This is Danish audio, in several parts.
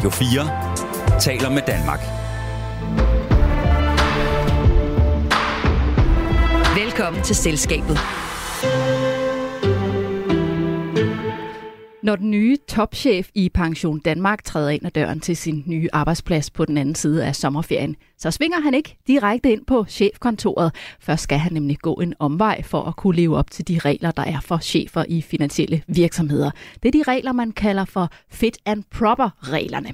Radio 4 taler med Danmark. Velkommen til Selskabet. Når den nye topchef i Pension Danmark træder ind ad døren til sin nye arbejdsplads på den anden side af sommerferien, så svinger han ikke direkte ind på chefkontoret. Først skal han nemlig gå en omvej for at kunne leve op til de regler, der er for chefer i finansielle virksomheder. Det er de regler, man kalder for fit and proper-reglerne.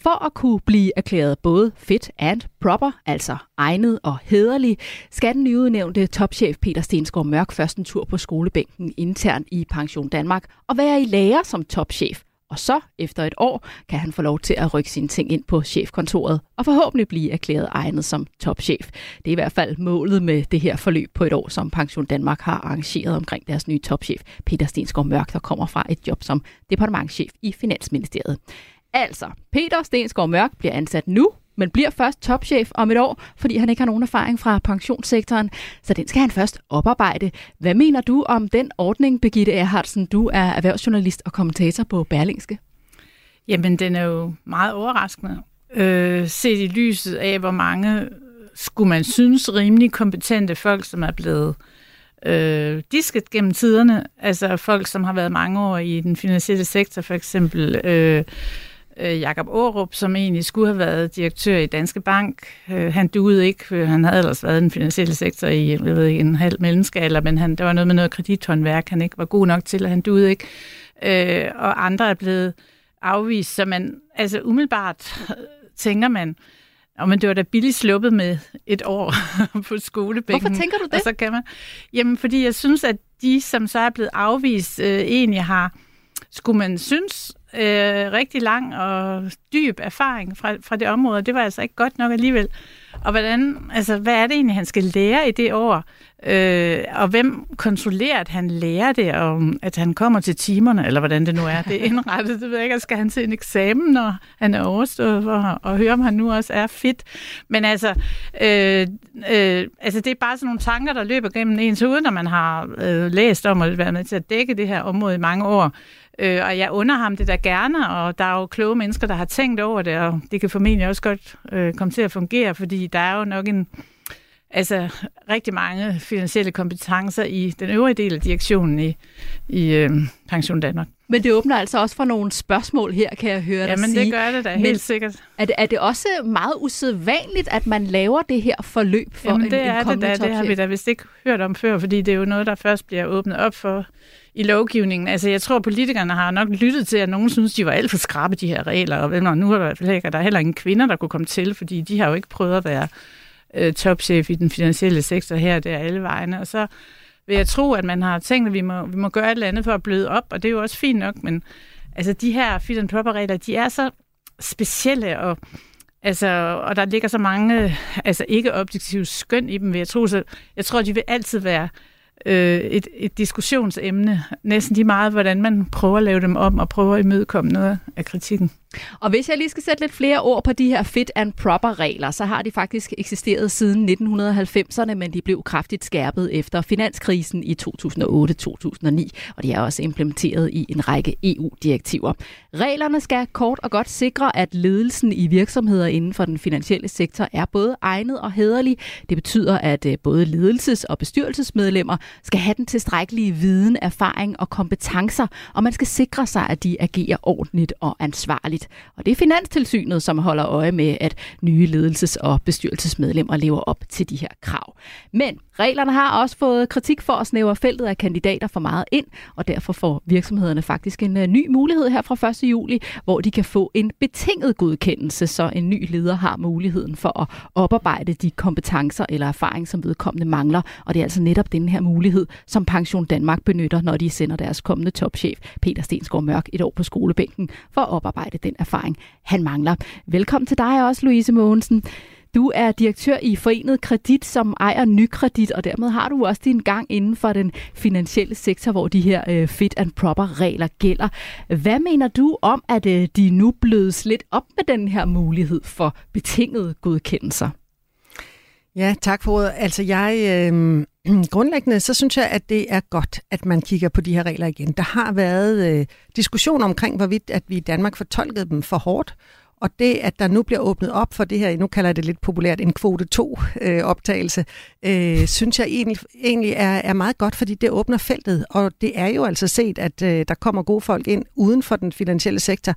For at kunne blive erklæret både fit and proper, altså egnet og hederlig, skal den nyudnævnte topchef Peter Stensgaard Mørk først en tur på skolebænken internt i Pension Danmark og være i lære som topchef. Og så, efter et år, kan han få lov til at rykke sine ting ind på chefkontoret og forhåbentlig blive erklæret egnet som topchef. Det er i hvert fald målet med det her forløb på et år, som Pension Danmark har arrangeret omkring deres nye topchef, Peter Stensgaard Mørk, der kommer fra et job som departementchef i Finansministeriet. Altså, Peter Stensgaard Mørk bliver ansat nu, men bliver først topchef om et år, fordi han ikke har nogen erfaring fra pensionssektoren, så den skal han først oparbejde. Hvad mener du om den ordning, Birgitte Erhardsen? Du er erhvervsjournalist og kommentator på Berlingske. Jamen, den er jo meget overraskende. Øh, set i lyset af, hvor mange, skulle man synes, rimelig kompetente folk, som er blevet øh, disket gennem tiderne. Altså folk, som har været mange år i den finansielle sektor, for eksempel... Øh, øh, Jakob Aarup, som egentlig skulle have været direktør i Danske Bank. Øh, han duede ikke, han havde ellers været i den finansielle sektor i jeg ved ikke, en halv mellemskaler, men han, der var noget med noget kredithåndværk, han ikke var god nok til, og han duede ikke. Øh, og andre er blevet afvist, så man, altså umiddelbart tænker man, og men det var da billigt sluppet med et år på skolebænken. Hvorfor tænker du det? Og så kan man, jamen, fordi jeg synes, at de, som så er blevet afvist, øh, egentlig har, skulle man synes, øh, rigtig lang og dyb erfaring fra, fra det område. Det var altså ikke godt nok alligevel. Og hvordan, altså, hvad er det egentlig, han skal lære i det år? Øh, og hvem kontrollerer, at han lærer det, og at han kommer til timerne, eller hvordan det nu er. Det er indrettet, det ved jeg ikke, skal han til en eksamen, når han er overstået, for at høre, om han nu også er fit. Men altså, øh, øh, altså, det er bare sådan nogle tanker, der løber gennem ens hoved, når man har øh, læst om at være med til at dække det her område i mange år. Øh, og jeg under ham det der gerne, og der er jo kloge mennesker, der har tænkt over det, og det kan formentlig også godt øh, komme til at fungere, fordi der er jo nok en, altså rigtig mange finansielle kompetencer i den øvrige del af direktionen i, i øh, Pension Danmark. Men det åbner altså også for nogle spørgsmål her, kan jeg høre dig Jamen, sige. det gør det da, helt Men sikkert. Er det, er det også meget usædvanligt, at man laver det her forløb for Jamen, en, det en er kommende det da, det har vi da vist ikke hørt om før, fordi det er jo noget, der først bliver åbnet op for i lovgivningen. Altså, jeg tror, politikerne har nok lyttet til, at nogen synes, de var alt for skrabe, de her regler, og nu er der, der heller ingen kvinder, der kunne komme til, fordi de har jo ikke prøvet at være øh, topchef i den finansielle sektor her, der alle vegne. Og så vil jeg tro, at man har tænkt, at vi må, vi må gøre et eller andet for at bløde op, og det er jo også fint nok, men altså, de her fit and proper regler, de er så specielle, og Altså, og der ligger så mange altså ikke objektive skøn i dem, vil jeg tro. Så jeg tror, de vil altid være øh, et, et diskussionsemne. Næsten lige meget, hvordan man prøver at lave dem om og prøver at imødekomme noget af kritikken. Og hvis jeg lige skal sætte lidt flere ord på de her fit and proper regler, så har de faktisk eksisteret siden 1990'erne, men de blev kraftigt skærpet efter finanskrisen i 2008-2009, og de er også implementeret i en række EU-direktiver. Reglerne skal kort og godt sikre, at ledelsen i virksomheder inden for den finansielle sektor er både egnet og hederlig. Det betyder, at øh, både ledelses- og bestyrelsesmedlemmer skal have den tilstrækkelige viden, erfaring og kompetencer, og man skal sikre sig, at de agerer ordentligt og ansvarligt. Og det er Finanstilsynet, som holder øje med, at nye ledelses- og bestyrelsesmedlemmer lever op til de her krav. Men reglerne har også fået kritik for at snævre feltet af kandidater for meget ind, og derfor får virksomhederne faktisk en øh, ny mulighed her fra 1. juli, hvor de kan få en betinget godkendelse, så en ny leder har muligheden for at oparbejde de kompetencer eller erfaring, som vedkommende mangler. Og det er altså netop den her mulighed, som Pension Danmark benytter, når de sender deres kommende topchef, Peter Stensgaard Mørk, et år på skolebænken for at oparbejde den erfaring, han mangler. Velkommen til dig også, Louise Mogensen. Du er direktør i Forenet Kredit, som ejer Nykredit, og dermed har du også din gang inden for den finansielle sektor, hvor de her øh, fit and proper regler gælder. Hvad mener du om, at øh, de nu blødes lidt op med den her mulighed for betingede godkendelser? Ja, tak for ordet. Altså jeg, øh, grundlæggende, så synes jeg, at det er godt, at man kigger på de her regler igen. Der har været øh, diskussion omkring, hvorvidt at vi i Danmark fortolkede dem for hårdt, og det, at der nu bliver åbnet op for det her, nu kalder jeg det lidt populært en kvote 2-optagelse, øh, øh, synes jeg egentlig, egentlig er, er meget godt, fordi det åbner feltet. Og det er jo altså set, at øh, der kommer gode folk ind uden for den finansielle sektor.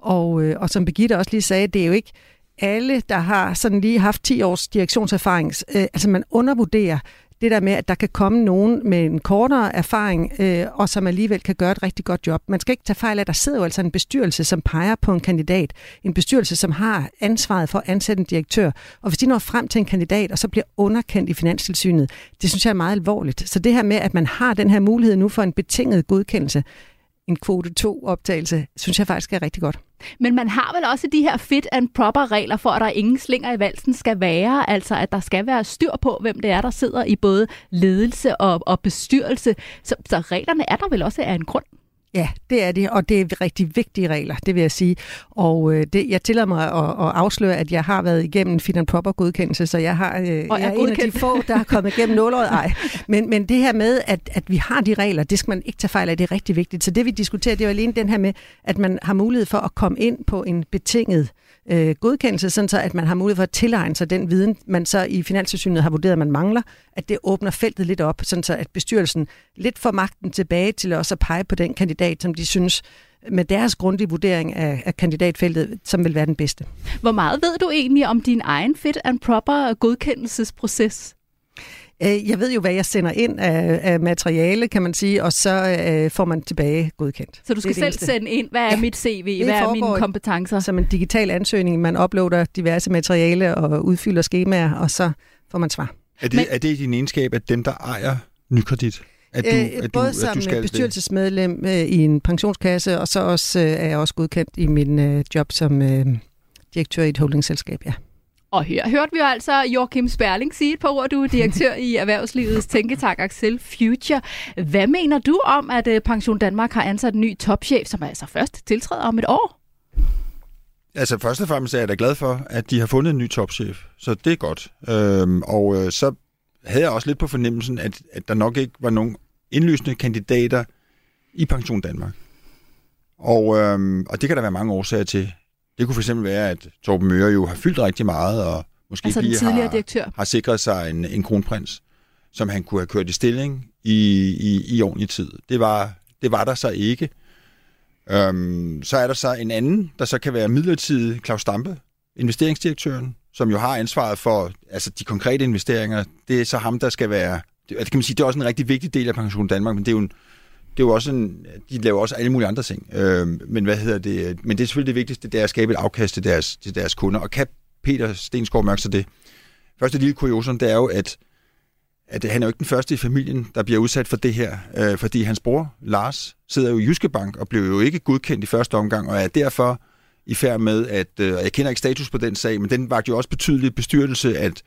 Og, øh, og som Birgitte også lige sagde, det er jo ikke alle, der har sådan lige haft 10 års direktionserfaring. Øh, altså man undervurderer det der med, at der kan komme nogen med en kortere erfaring, øh, og som alligevel kan gøre et rigtig godt job. Man skal ikke tage fejl af, at der sidder jo altså en bestyrelse, som peger på en kandidat. En bestyrelse, som har ansvaret for at ansætte en direktør. Og hvis de når frem til en kandidat, og så bliver underkendt i Finanstilsynet, det synes jeg er meget alvorligt. Så det her med, at man har den her mulighed nu for en betinget godkendelse, en kvote 2-optagelse, synes jeg faktisk er rigtig godt. Men man har vel også de her fit and proper regler for, at der ingen slinger i valsen skal være, altså at der skal være styr på, hvem det er, der sidder i både ledelse og, og bestyrelse. Så, så reglerne er der vel også af en grund? Ja, det er det, og det er rigtig vigtige regler, det vil jeg sige. Og øh, det, jeg tillader mig at, at afsløre, at jeg har været igennem fit and proper godkendelse, så jeg, har, øh, og jeg er en af de få, der har kommet igennem nålåret. Ej. Men, men det her med, at, at vi har de regler, det skal man ikke tage fejl af, det er rigtig vigtigt. Så det vi diskuterer, det er jo alene den her med, at man har mulighed for at komme ind på en betinget øh, Øh, godkendelse, sådan så at man har mulighed for at tilegne sig den viden, man så i Finanssynet har vurderet, at man mangler, at det åbner feltet lidt op, sådan så at bestyrelsen lidt får magten tilbage til også at pege på den kandidat, som de synes med deres grundige vurdering af, af kandidatfeltet, som vil være den bedste. Hvor meget ved du egentlig om din egen fit and proper godkendelsesproces? Øh, jeg ved jo, hvad jeg sender ind af, af materiale, kan man sige, og så øh, får man tilbage godkendt. Så du skal selv eneste. sende ind, hvad er ja, mit CV, hvad er mine kompetencer? Som en digital ansøgning. Man uploader diverse materiale og udfylder skemaer, og så får man svar. Er det, Men, er det din egenskab, at dem, der ejer nykredit, at du, øh, at både du, som at du skal bestyrelsesmedlem øh, i en pensionskasse, og så også øh, er jeg også godkendt i min øh, job som øh, direktør i et holdingselskab, ja. Og her hørte vi jo altså Joachim Sperling sige et par ord. Du er direktør i Erhvervslivets Tænketank Axel Future. Hvad mener du om, at øh, Pension Danmark har ansat en ny topchef, som altså først tiltræder om et år? Altså først og fremmest er jeg da glad for, at de har fundet en ny topchef, så det er godt. Øhm, og øh, så havde jeg også lidt på fornemmelsen, at, at der nok ikke var nogen indlysende kandidater i Pension Danmark. Og, øhm, og det kan der være mange årsager til. Det kunne fx være, at Torben Møre jo har fyldt rigtig meget, og måske altså lige har, direktør. har sikret sig en, en kronprins, som han kunne have kørt i stilling i, i, i ordentlig tid. Det var, det var der så ikke. Øhm, så er der så en anden, der så kan være midlertidig Claus Stampe, investeringsdirektøren, som jo har ansvaret for altså de konkrete investeringer. Det er så ham, der skal være... Det, kan man sige, det er også en rigtig vigtig del af Pension Danmark, men det er jo en, det er jo også en, de laver også alle mulige andre ting. Øh, men hvad hedder det? Men det er selvfølgelig det vigtigste, det er at skabe et afkast til deres, til deres kunder. Og kan Peter Stensgaard mærke sig det? Første lille kuriosum, det er jo, at, at han er jo ikke den første i familien, der bliver udsat for det her, øh, fordi hans bror, Lars, sidder jo i Jyske Bank og blev jo ikke godkendt i første omgang, og er derfor i færd med, at, øh, jeg kender ikke status på den sag, men den var jo også betydelig bestyrelse, at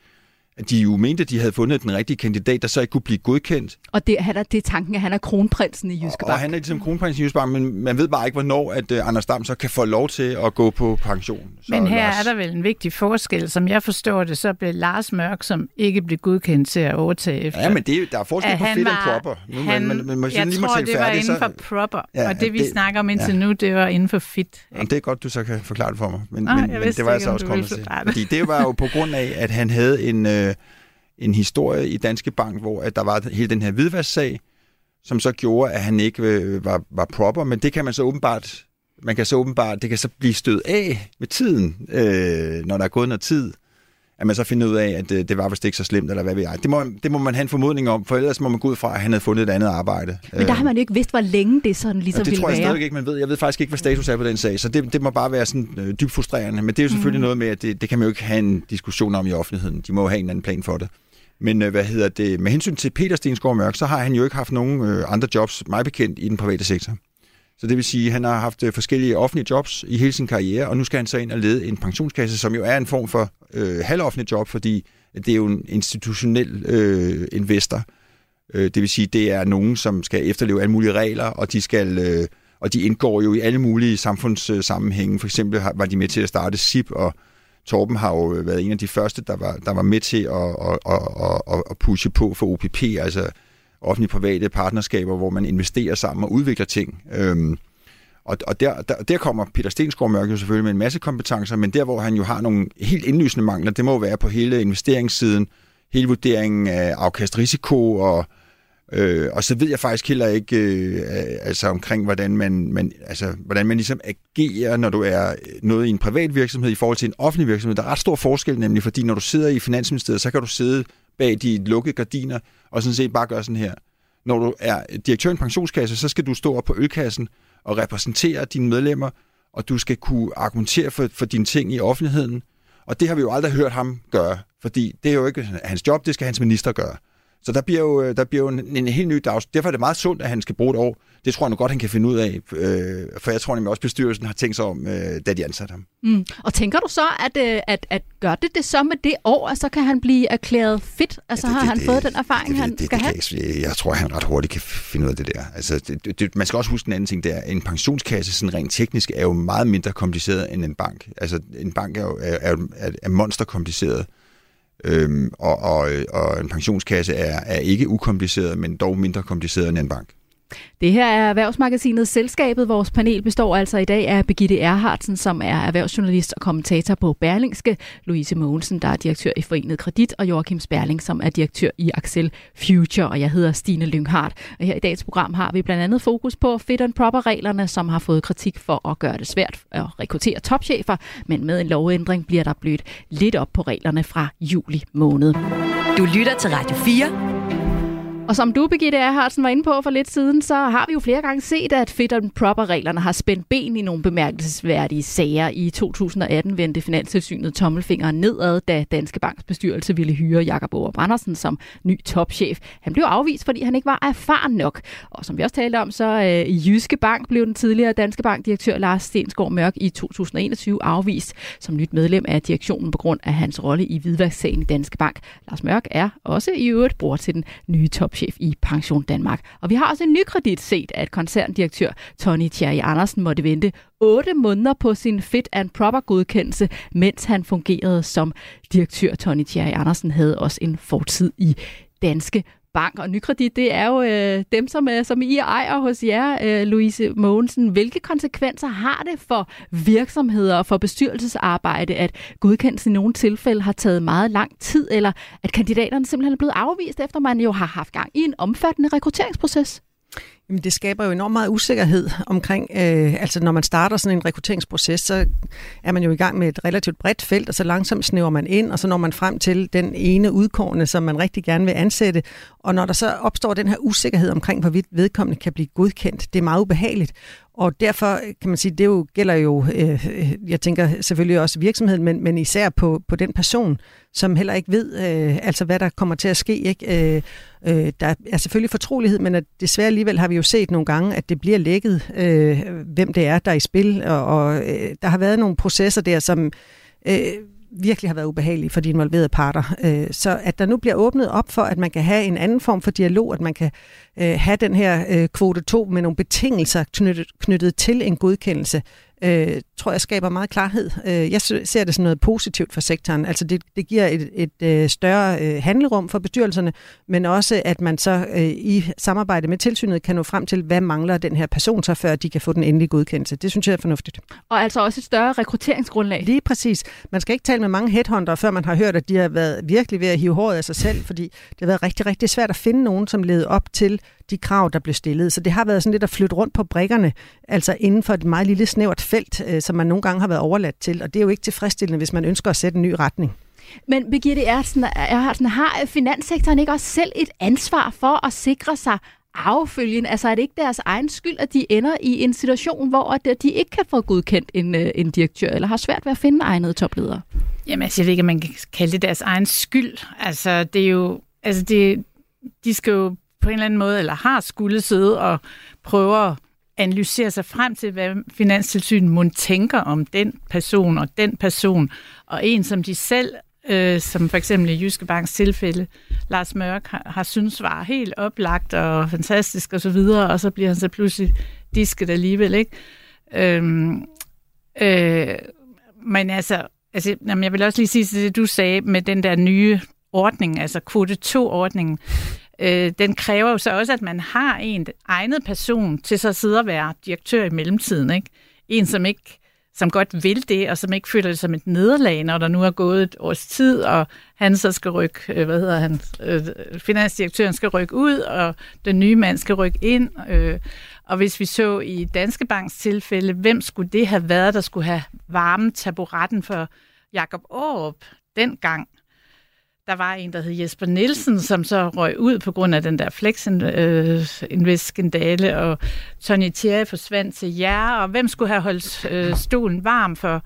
at de jo mente, at de havde fundet den rigtige kandidat, der så ikke kunne blive godkendt. Og det, han er, det er tanken, at han er kronprinsen i Jyske Bank. Og han er ligesom kronprinsen i Jyske Bank, men man ved bare ikke, hvornår at uh, Anders Dam så kan få lov til at gå på pension. Så men her Lars... er der vel en vigtig forskel. Som jeg forstår det, så blev Lars Mørk, som ikke blev godkendt til at overtage efter. Ja, men det, der er forskel på fedt og proper. Nu, han, man, man, man, jeg lige tror, det var færdig, inden for proper, ja, og det vi det, snakker om indtil ja. nu, det var inden for fit. Jamen, det er godt, du så kan forklare det for mig. Men, ah, men, men det var jeg så også kommet til. Fordi det var jo på grund af, at han havde en... Øh, Øh, en historie i Danske Bank, hvor at der var hele den her hvidvasksag, som så gjorde, at han ikke øh, var, var proper, men det kan man så åbenbart, man kan så åbenbart, det kan så blive stødt af med tiden, øh, når der er gået noget tid, at man så finder ud af, at det, øh, det var vist ikke så slemt, eller hvad ved jeg. Det må, det må man have en formodning om, for ellers må man gå ud fra, at han havde fundet et andet arbejde. Men der har man jo ikke vidst, hvor længe det sådan ligesom det ville tror jeg stadig ikke, man ved. Jeg ved faktisk ikke, hvad status er på den sag, så det, det må bare være sådan øh, dybt frustrerende. Men det er jo selvfølgelig mm. noget med, at det, det kan man jo ikke have en diskussion om i offentligheden. De må jo have en anden plan for det. Men øh, hvad hedder det? Med hensyn til Peter Stensgaard Mørk, så har han jo ikke haft nogen øh, andre jobs, meget bekendt, i den private sektor. Så det vil sige, at han har haft øh, forskellige offentlige jobs i hele sin karriere, og nu skal han så ind og lede en pensionskasse, som jo er en form for øh, halvoffentlig job, fordi det er jo en institutionel øh, investor. Øh, det vil sige, det er nogen, som skal efterleve alle mulige regler, og de skal... Øh, og de indgår jo i alle mulige samfundssammenhænge. For eksempel var de med til at starte SIP og Torben har jo øh, været en af de første, der var, der var med til at, at, at, at, at pushe på for OPP, altså offentlige-private partnerskaber, hvor man investerer sammen og udvikler ting. Øhm, og, og der, der, der kommer Peter Stensgaard Mørk jo selvfølgelig med en masse kompetencer, men der, hvor han jo har nogle helt indlysende mangler, det må jo være på hele investeringssiden, hele vurderingen af afkastrisiko og Øh, og så ved jeg faktisk heller ikke øh, altså omkring, hvordan man, man, altså, hvordan man ligesom agerer, når du er noget i en privat virksomhed i forhold til en offentlig virksomhed. Der er ret stor forskel nemlig, fordi når du sidder i Finansministeriet, så kan du sidde bag de lukkede gardiner og sådan set bare gøre sådan her. Når du er direktør i en pensionskasse, så skal du stå op på ølkassen og repræsentere dine medlemmer, og du skal kunne argumentere for, for dine ting i offentligheden. Og det har vi jo aldrig hørt ham gøre, fordi det er jo ikke hans job, det skal hans minister gøre. Så der bliver jo, der bliver jo en, en helt ny dags. Derfor er det meget sundt, at han skal bruge et år. Det tror jeg nu godt, han kan finde ud af. Øh, for jeg tror nemlig også, at bestyrelsen har tænkt sig om, øh, da de ansatte ham. Mm. Og tænker du så, at, øh, at, at gør det det så med det år, og så kan han blive erklæret fit? Altså ja, det, har han det, fået den erfaring, det, det, han det, skal det, have? Jeg, jeg tror, at han ret hurtigt kan finde ud af det der. Altså, det, det, man skal også huske en anden ting, der en pensionskasse sådan rent teknisk er jo meget mindre kompliceret end en bank. Altså en bank er jo er, er, er monsterkompliceret. Øhm, og, og, øh, og en pensionskasse er, er ikke ukompliceret, men dog mindre kompliceret end en bank. Det her er Erhvervsmagasinet Selskabet. Vores panel består altså i dag af Birgitte Erhardsen, som er erhvervsjournalist og kommentator på Berlingske, Louise Mogensen, der er direktør i Forenet Kredit, og Joachim Sperling, som er direktør i Axel Future, og jeg hedder Stine Lynghardt. Og her i dagens program har vi blandt andet fokus på fit and proper-reglerne, som har fået kritik for at gøre det svært at rekruttere topchefer, men med en lovændring bliver der blødt lidt op på reglerne fra juli måned. Du lytter til Radio 4 og som du, Birgitte Erhardsen, var inde på for lidt siden, så har vi jo flere gange set, at fit and proper-reglerne har spændt ben i nogle bemærkelsesværdige sager. I 2018 vendte Finanstilsynet tommelfingeren nedad, da Danske Banks bestyrelse ville hyre Jakob Over Brandersen som ny topchef. Han blev afvist, fordi han ikke var erfaren nok. Og som vi også talte om, så øh, i Jyske Bank blev den tidligere Danske Bank-direktør Lars Stensgaard Mørk i 2021 afvist som nyt medlem af direktionen på grund af hans rolle i hvidvasksagen i Danske Bank. Lars Mørk er også i øvrigt bror til den nye top topchef i Pension Danmark. Og vi har også en ny kredit set, at koncerndirektør Tony Thierry Andersen måtte vente 8 måneder på sin fit and proper godkendelse, mens han fungerede som direktør. Tony Thierry Andersen havde også en fortid i Danske Bank. Og Nykredit, det er jo øh, dem, som, er, som I ejer hos jer, øh, Louise Mogensen. Hvilke konsekvenser har det for virksomheder og for bestyrelsesarbejde, at godkendelsen i nogle tilfælde har taget meget lang tid, eller at kandidaterne simpelthen er blevet afvist, efter man jo har haft gang i en omfattende rekrutteringsproces? Jamen, det skaber jo enormt meget usikkerhed omkring, øh, altså når man starter sådan en rekrutteringsproces, så er man jo i gang med et relativt bredt felt, og så langsomt snæver man ind, og så når man frem til den ene udkårne, som man rigtig gerne vil ansætte. Og når der så opstår den her usikkerhed omkring, hvorvidt vedkommende kan blive godkendt, det er meget ubehageligt. Og derfor øh, kan man sige, det jo gælder jo, øh, øh, jeg tænker selvfølgelig også virksomheden, men, men især på, på den person, som heller ikke ved, øh, altså hvad der kommer til at ske. Ikke? Øh, øh, der er selvfølgelig fortrolighed, men at desværre alligevel har vi jo set nogle gange, at det bliver lækket, øh, hvem det er, der er i spil. Og, og øh, der har været nogle processer der, som... Øh, virkelig har været ubehagelige for de involverede parter. Øh, så at der nu bliver åbnet op for, at man kan have en anden form for dialog, at man kan øh, have den her øh, kvote 2 med nogle betingelser knyttet, knyttet til en godkendelse, øh, tror jeg skaber meget klarhed. Øh, jeg ser det som noget positivt for sektoren. Altså det, det giver et, et øh, større øh, handlerum for bestyrelserne, men også at man så øh, i samarbejde med tilsynet kan nå frem til, hvad mangler den her person så, før de kan få den endelige godkendelse. Det synes jeg er fornuftigt. Og altså også et større rekrutteringsgrundlag. Lige præcis. Man skal ikke tale med mange headhunter, før man har hørt, at de har været virkelig ved at hive håret af sig selv, fordi det har været rigtig, rigtig svært at finde nogen, som leder op til de krav, der blev stillet. Så det har været sådan lidt at flytte rundt på brikkerne, altså inden for et meget lille snævert felt, øh, som man nogle gange har været overladt til. Og det er jo ikke tilfredsstillende, hvis man ønsker at sætte en ny retning. Men Birgitte Ertsen, Ertsen, har finanssektoren ikke også selv et ansvar for at sikre sig affølgen? Altså er det ikke deres egen skyld, at de ender i en situation, hvor de ikke kan få godkendt en, øh, en direktør, eller har svært ved at finde egnede topledere? Jamen, altså, jeg ved ikke, om man kan kalde det deres egen skyld. Altså, det er jo... Altså, det, de skal jo på en eller anden måde, eller har skulle sidde og prøve at analysere sig frem til, hvad Finanstilsynet må tænker om den person og den person, og en, som de selv, øh, som for eksempel i Jyske Banks tilfælde, Lars Mørk har, har synes var helt oplagt og fantastisk og så videre, og så bliver han så pludselig disket alligevel, ikke? Øhm, øh, men altså, Altså, jamen, jeg vil også lige sige til det, du sagde med den der nye ordning, altså kvote 2-ordningen. Øh, den kræver jo så også, at man har en egnet person til så at sidde og være direktør i mellemtiden. Ikke? En, som ikke som godt vil det, og som ikke føler det som et nederlag, når der nu er gået et års tid, og han så skal rykke, øh, hvad hedder han, øh, finansdirektøren skal rykke ud, og den nye mand skal rykke ind. Øh, og hvis vi så i Danske Banks tilfælde, hvem skulle det have været, der skulle have varmet taburetten for Jakob Aarup dengang? Der var en, der hed Jesper Nielsen, som så røg ud på grund af den der flex øh, skandale og Tony Thierry forsvandt til jer, og hvem skulle have holdt øh, stolen varm for,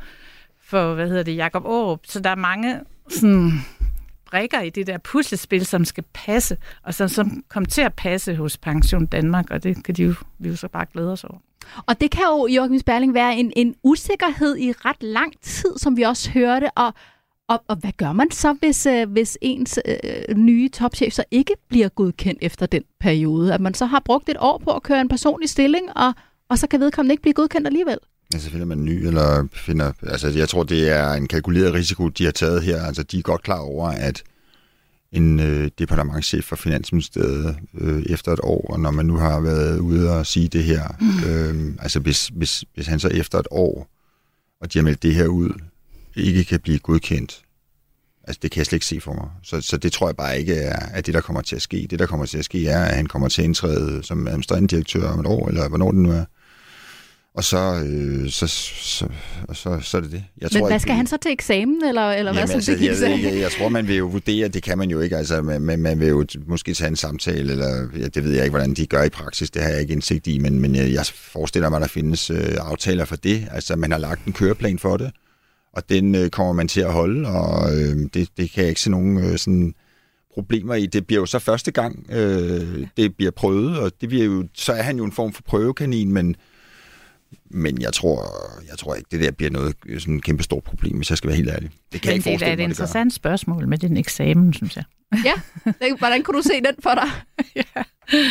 for hvad hedder det, Jakob Aarup? Så der er mange sådan, brikker i det der puslespil, som skal passe, og som, som kom til at passe hos Pension Danmark, og det kan de jo, vi jo så bare glæde os over. Og det kan jo, Joachim Sperling, være en, en usikkerhed i ret lang tid, som vi også hørte, og og, og hvad gør man så, hvis, øh, hvis ens øh, nye topchef så ikke bliver godkendt efter den periode? At man så har brugt et år på at køre en personlig stilling, og, og så kan vedkommende ikke blive godkendt alligevel? Ja, så finder man ny, eller finder... Altså, jeg tror, det er en kalkuleret risiko, de har taget her. Altså, de er godt klar over, at en øh, departementchef for Finansministeriet øh, efter et år, og når man nu har været ude og sige det her, mm. øh, altså hvis, hvis, hvis han så efter et år, og de har meldt det her ud, ikke kan blive godkendt. Altså, det kan jeg slet ikke se for mig. Så, så det tror jeg bare ikke er, er det, der kommer til at ske. Det, der kommer til at ske, er, at han kommer til at indtræde som administrerende direktør om et år, eller hvornår det nu er. Og så, øh, så, så, så, så er det det. Jeg tror, Men hvad skal ikke, han så til eksamen, eller, eller hvad altså, det jeg, jeg, jeg, jeg tror, man vil jo vurdere, det kan man jo ikke. Altså, man, man vil jo måske tage en samtale, eller ja, det ved jeg ikke, hvordan de gør i praksis, det har jeg ikke indsigt i, men, men jeg, jeg forestiller mig, at der findes øh, aftaler for det. Altså, man har lagt en køreplan for det og den øh, kommer man til at holde, og øh, det, det kan jeg ikke se nogen øh, sådan problemer i. Det bliver jo så første gang, øh, det bliver prøvet, og det bliver jo, så er han jo en form for prøvekanin, men, men jeg tror, jeg tror ikke, det der bliver noget sådan et kæmpe stort problem, hvis jeg skal være helt ærlig. Det kan men jeg ikke det er et interessant spørgsmål med den eksamen, synes jeg. Ja, hvordan kunne du se den for dig? ja.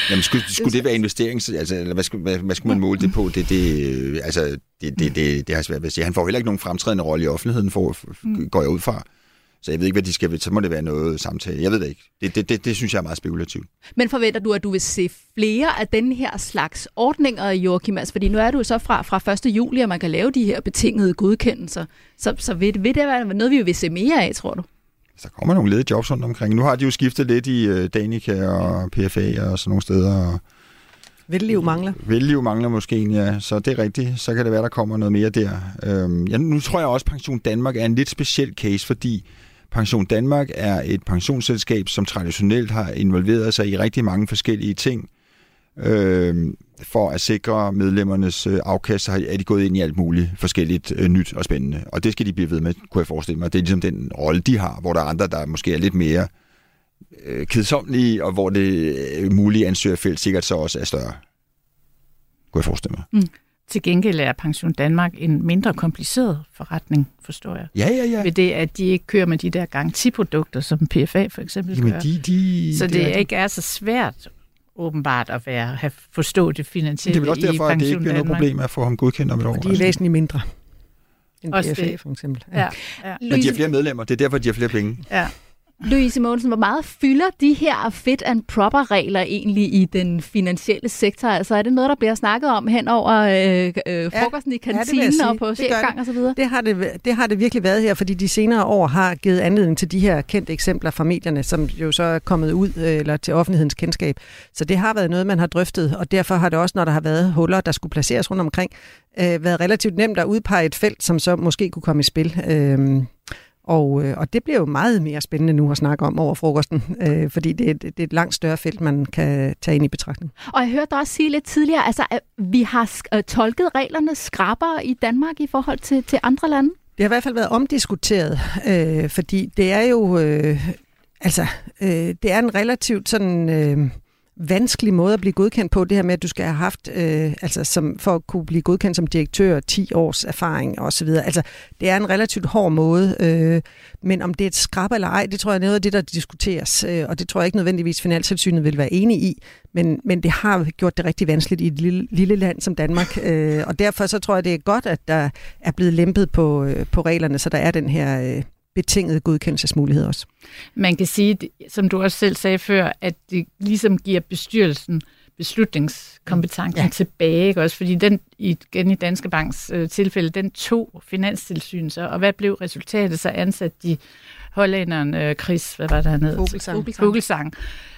Jamen, skulle, skulle det være investering? Altså, eller hvad, skulle, hvad, hvad skulle man måle det på? Det, det, altså, det, det, det, det har svært ved at sige. Han får heller ikke nogen fremtrædende rolle i offentligheden, for, mm. går jeg ud fra. Så jeg ved ikke, hvad de skal... Så må det være noget samtale. Jeg ved det ikke. Det, det, det, det synes jeg er meget spekulativt. Men forventer du, at du vil se flere af den her slags ordninger, Joachim? Altså, fordi nu er du jo så fra, fra 1. juli, at man kan lave de her betingede godkendelser. Så, så vil, vil det være noget, vi vil se mere af, tror du? der kommer nogle ledige jobs rundt omkring. Nu har de jo skiftet lidt i uh, Danica og PFA og sådan nogle steder. Velliv mangler. Velliv mangler måske, ja. Så det er rigtigt. Så kan det være, der kommer noget mere der. Øhm, ja, nu tror jeg også, at Pension Danmark er en lidt speciel case, fordi Pension Danmark er et pensionsselskab, som traditionelt har involveret sig i rigtig mange forskellige ting øh, for at sikre medlemmernes øh, afkast, så er de gået ind i alt muligt forskelligt øh, nyt og spændende. Og det skal de blive ved med, kunne jeg forestille mig. Det er ligesom den rolle, de har, hvor der er andre, der måske er lidt mere øh, kedsomlige, og hvor det øh, mulige ansøgerfelt sikkert så også er større. Kunne jeg forestille mig. Mm. Til gengæld er Pension Danmark en mindre kompliceret forretning, forstår jeg. Ja, ja, ja. Ved det, at de ikke kører med de der garantiprodukter, som PFA for eksempel Jamen, gør. De, de, så det, det er ikke er så svært åbenbart at være, have forstå det finansielle Det er vel også derfor, at det ikke bliver noget problem at få ham godkendt om et år. De er altså. væsentligt mindre end også for eksempel. Ja. Ja. Ja. Men de har flere medlemmer, det er derfor, de har flere penge. Ja. Louise Mogensen, hvor meget fylder de her fit and proper regler egentlig i den finansielle sektor? Altså er det noget, der bliver snakket om hen over øh, øh, frokosten ja, i kantinen ja, og på chefgang og så videre? Det har det, det har det virkelig været her, fordi de senere år har givet anledning til de her kendte eksempler fra medierne, som jo så er kommet ud øh, eller til offentlighedens kendskab. Så det har været noget, man har drøftet, og derfor har det også, når der har været huller, der skulle placeres rundt omkring, øh, været relativt nemt at udpege et felt, som så måske kunne komme i spil. Øh, og, øh, og det bliver jo meget mere spændende nu at snakke om over frokosten, øh, fordi det, det, det er et langt større felt, man kan tage ind i betragtning. Og jeg hørte dig også sige lidt tidligere, altså, at vi har øh, tolket reglerne skrabere i Danmark i forhold til, til andre lande? Det har i hvert fald været omdiskuteret, øh, fordi det er jo... Øh, altså, øh, det er en relativt sådan... Øh, vanskelig måde at blive godkendt på, det her med, at du skal have haft, øh, altså som, for at kunne blive godkendt som direktør, 10 års erfaring osv. Altså, det er en relativt hård måde, øh, men om det er et skrab eller ej, det tror jeg er noget af det, der diskuteres, øh, og det tror jeg ikke nødvendigvis Finanstilsynet vil være enig i, men, men det har gjort det rigtig vanskeligt i et lille, lille land som Danmark, øh, og derfor så tror jeg, det er godt, at der er blevet lempet på, øh, på reglerne, så der er den her... Øh, betingede godkendelsesmulighed også. Man kan sige, som du også selv sagde før, at det ligesom giver bestyrelsen beslutningskompetencen ja. tilbage, ikke også? Fordi den, igen i Danske Banks øh, tilfælde, den tog finanstilsyn så, og hvad blev resultatet? Så ansat de hollænderen øh, Chris, hvad var det han hed? Vogelsang.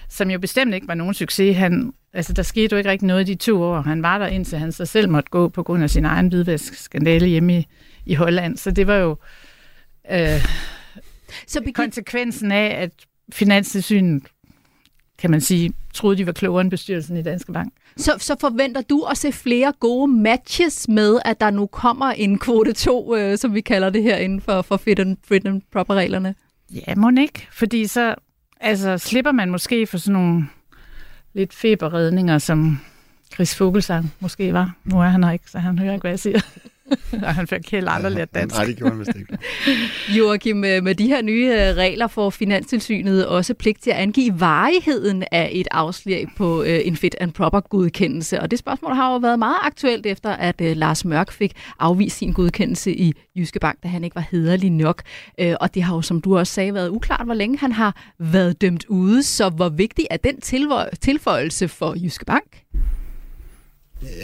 som jo bestemt ikke var nogen succes. Han, altså, der skete jo ikke rigtig noget i de to år. Han var der indtil han så selv måtte gå på grund af sin egen hvidvaskskandale hjemme i, i Holland. Så det var jo øh, så begin... konsekvensen af, at Finanstilsynet, kan man sige, troede, de var klogere end bestyrelsen i Danske Bank. Så, så forventer du at se flere gode matches med, at der nu kommer en kvote 2, øh, som vi kalder det her inden for, for fit and, fit and proper-reglerne? Ja, må ikke. Fordi så altså, slipper man måske for sådan nogle lidt feberredninger, som Chris Fogelsang måske var. Nu er han her ikke, så han hører ikke, hvad jeg siger. og han fik heller aldrig lært dansk. Nej, det gjorde han vist ikke. Joachim, med de her nye øh, regler får Finanstilsynet også pligt til at angive varigheden af et afslag på øh, en fit and proper godkendelse. Og det spørgsmål har jo været meget aktuelt efter, at øh, Lars Mørk fik afvist sin godkendelse i Jyske Bank, da han ikke var hederlig nok. Og det har jo, som du også sagde, været uklart, hvor længe han har været dømt ude. Så hvor vigtig er den tilføjelse for Jyske Bank?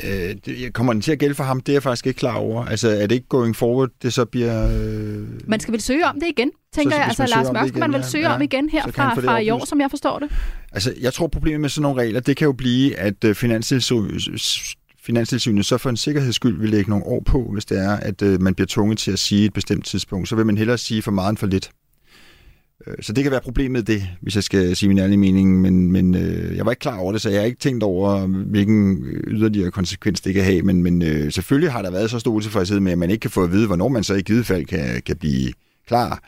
Øh, kommer den til at gælde for ham? Det er jeg faktisk ikke klar over. Altså, er det ikke going forward, det så bliver... Øh... Man skal vel søge om det igen, tænker så, jeg. Altså, Lars Mørk skal man vel søge ja, om igen her fra, fra i år, som jeg forstår det. Altså, jeg tror, problemet med sådan nogle regler, det kan jo blive, at uh, Finanstilsynet så for en sikkerheds skyld vil lægge nogle år på, hvis det er, at uh, man bliver tvunget til at sige et bestemt tidspunkt. Så vil man hellere sige for meget end for lidt. Øh, så det kan være problemet det, hvis jeg skal sige min ærlige mening, men, men øh, jeg var ikke klar over det, så jeg har ikke tænkt over, hvilken øh, yderligere konsekvens det kan have, men, men øh, selvfølgelig har der været så stor utilfredshed med, at man ikke kan få at vide, hvornår man så i givet fald kan, kan blive klar.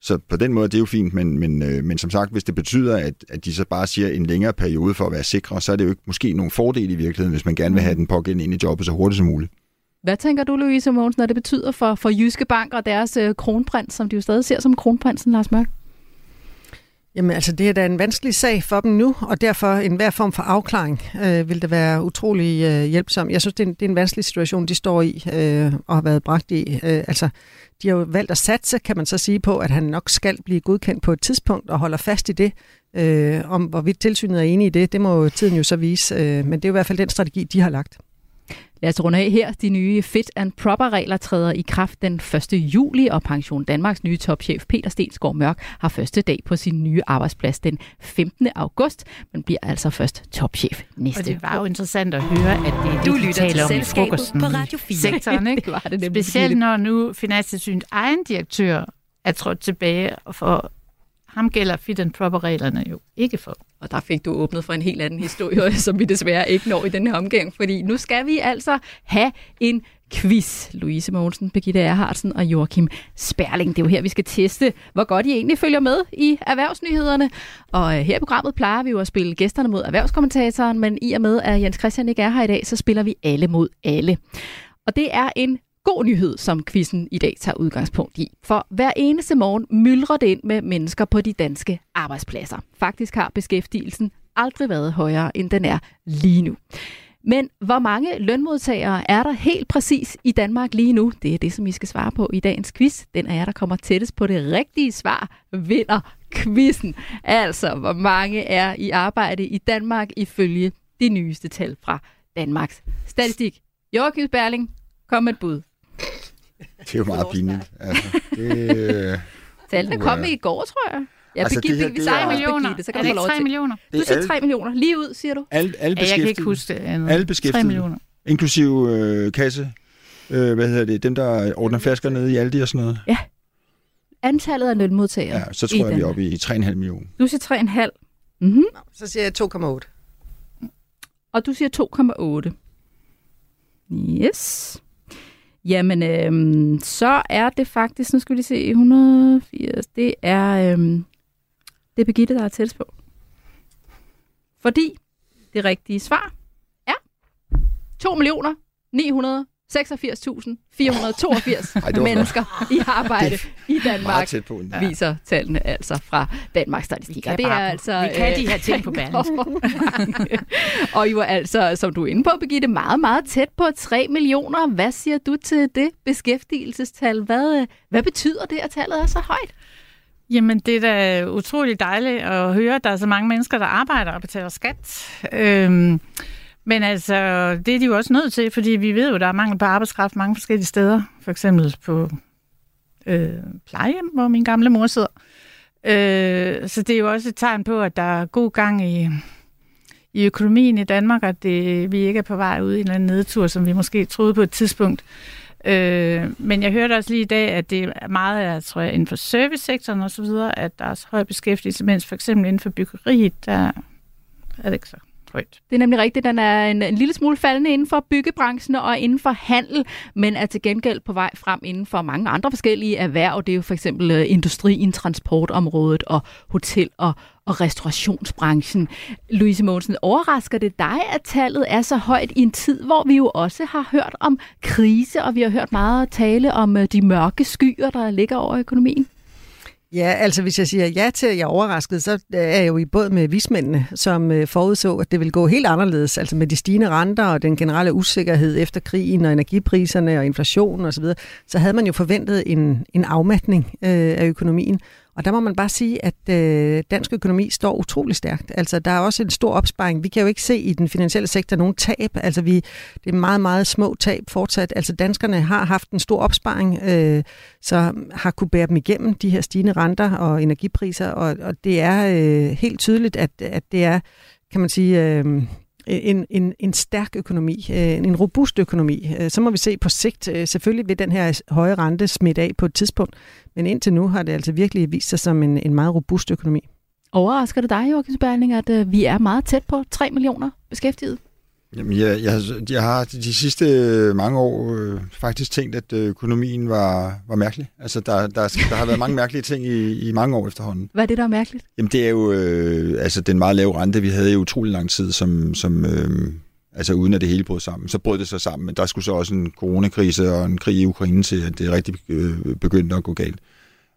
Så på den måde det er jo fint, men, men, øh, men som sagt, hvis det betyder, at, at de så bare siger en længere periode for at være sikre, så er det jo ikke måske nogen fordel i virkeligheden, hvis man gerne vil have den pågældende ind i jobbet så hurtigt som muligt. Hvad tænker du, Louise Mogensen, når det betyder for, for Jyske Bank og deres øh, kronprins, som de jo stadig ser som kronprinsen, Lars Mørk? Jamen altså, det er da en vanskelig sag for dem nu, og derfor en hver form for afklaring øh, vil det være utrolig øh, hjælpsom. Jeg synes, det er, en, det er en vanskelig situation, de står i øh, og har været bragt i. Øh, altså, de har jo valgt at satse, kan man så sige, på, at han nok skal blive godkendt på et tidspunkt og holder fast i det. Øh, om hvorvidt tilsynet er enige i det, det må tiden jo så vise, øh, men det er jo i hvert fald den strategi, de har lagt. Lad os runde af her. De nye Fit and Proper-regler træder i kraft den 1. juli, og Pension Danmarks nye topchef Peter Stensgaard Mørk har første dag på sin nye arbejdsplads den 15. august, men bliver altså først topchef næste Og det var jo interessant at høre, at det er det, du lytter taler om i frokosten på Radio 4. Sektoren, ikke? det var det Specielt når nu Finanstilsynets egen direktør er trådt tilbage for ham gælder fit and proper-reglerne jo ikke for. Og der fik du åbnet for en helt anden historie, som vi desværre ikke når i den her omgang, fordi nu skal vi altså have en quiz. Louise Mogensen, Birgitte Erhardsen og Joachim Sperling. Det er jo her, vi skal teste, hvor godt I egentlig følger med i erhvervsnyhederne. Og øh, her i programmet plejer vi jo at spille gæsterne mod erhvervskommentatoren, men i og med, at Jens Christian ikke er her i dag, så spiller vi alle mod alle. Og det er en god nyhed, som quizzen i dag tager udgangspunkt i. For hver eneste morgen myldrer det ind med mennesker på de danske arbejdspladser. Faktisk har beskæftigelsen aldrig været højere, end den er lige nu. Men hvor mange lønmodtagere er der helt præcis i Danmark lige nu? Det er det, som I skal svare på i dagens quiz. Den er jer, der kommer tættest på det rigtige svar, vinder quizzen. Altså, hvor mange er i arbejde i Danmark ifølge de nyeste tal fra Danmarks Statistik. Joachim Berling, kom med et bud. Det er jo meget pinligt. Altså, det, Tallene kom uh, i går, tror jeg. Ja, altså, det her, det 3 millioner. så kan er det ikke 3 millioner? Du siger 3 millioner. Lige ud, siger du? Alle, alle ja, jeg kan ikke huske det. Alle beskæftigede. 3 millioner. Inklusive øh, kasse. Øh, hvad hedder det? Dem, der ordner flasker nede i Aldi og sådan noget. Ja. Antallet af lønmodtagere. Ja, så tror jeg, vi er oppe i 3,5 millioner. Du siger 3,5. Mm-hmm. Så siger jeg 2,8. Og du siger 2,8. Yes. Jamen, øhm, så er det faktisk, nu skal vi lige se, 180, det er, øhm, det er Birgitte, der er tættest på. Fordi Det rigtige svar er 2 millioner 986.482 mennesker i arbejde i Danmark, tæt på. ja. viser tallene altså fra Danmarks Statistikker. Kan det er altså, vi kan øh, de her ting på Berlingske. og I var altså, som du er inde på, Birgitte, meget, meget tæt på 3 millioner. Hvad siger du til det beskæftigelsestal? Hvad, øh, hvad betyder det, at tallet er så højt? Jamen, det er da utroligt dejligt at høre, at der er så mange mennesker, der arbejder og betaler skat. Øhm, men altså, det er de jo også nødt til, fordi vi ved jo, der er mangel på arbejdskraft mange forskellige steder. For eksempel på øh, plejehjem, hvor min gamle mor sidder. Øh, så det er jo også et tegn på, at der er god gang i, i økonomien i Danmark, og det, vi ikke er på vej ud i en eller anden nedtur, som vi måske troede på et tidspunkt. Øh, men jeg hørte også lige i dag, at det er meget af, tror jeg, inden for servicesektoren og så videre, at der er så høj beskæftigelse, mens for eksempel inden for byggeriet, der er det ikke så højt. Det er nemlig rigtigt, den er en, en lille smule faldende inden for byggebranchen og inden for handel, men er til gengæld på vej frem inden for mange andre forskellige erhverv. Det er jo for eksempel øh, industrien, transportområdet og hotel- og, og restaurationsbranchen. Louise Mogensen, overrasker det dig, at tallet er så højt i en tid, hvor vi jo også har hørt om krise, og vi har hørt meget tale om øh, de mørke skyer, der ligger over økonomien? Ja, altså hvis jeg siger ja til, at jeg er overrasket, så øh, er jeg jo i båd med vismændene, som øh, forudså, at det vil gå helt anderledes. Altså med de stigende renter og den generelle usikkerhed efter krigen og energipriserne og inflationen osv., så, så havde man jo forventet en, en afmatning øh, af økonomien. Og der må man bare sige, at øh, dansk økonomi står utrolig stærkt. Altså, der er også en stor opsparing. Vi kan jo ikke se i den finansielle sektor nogen tab. Altså, vi, det er meget, meget små tab fortsat. Altså, danskerne har haft en stor opsparing, øh, så har kunne bære dem igennem de her stigende renter og energipriser. Og, og det er øh, helt tydeligt, at, at det er, kan man sige... Øh, Øh, en, en, en stærk økonomi, en, en robust økonomi. Øh, så må vi se på sigt. Selvfølgelig vil den her høje rente smitte af på et tidspunkt, men indtil nu har det altså virkelig vist sig som en, en meget robust økonomi. Overrasker det dig, Joachim Sperling, at øh, vi er meget tæt på 3 millioner beskæftigede? Jamen, jeg, jeg, jeg har de sidste øh, mange år øh, faktisk tænkt, at øh, økonomien var, var mærkelig. Altså, der, der, der har været mange mærkelige ting i, i mange år efterhånden. Hvad er det, der er mærkeligt? Jamen, det er jo øh, altså, den meget lave rente, vi havde i utrolig lang tid, som, som øh, altså uden at det hele brød sammen. Så brød det sig sammen, men der skulle så også en coronakrise og en krig i Ukraine til, at det rigtig øh, begyndte at gå galt.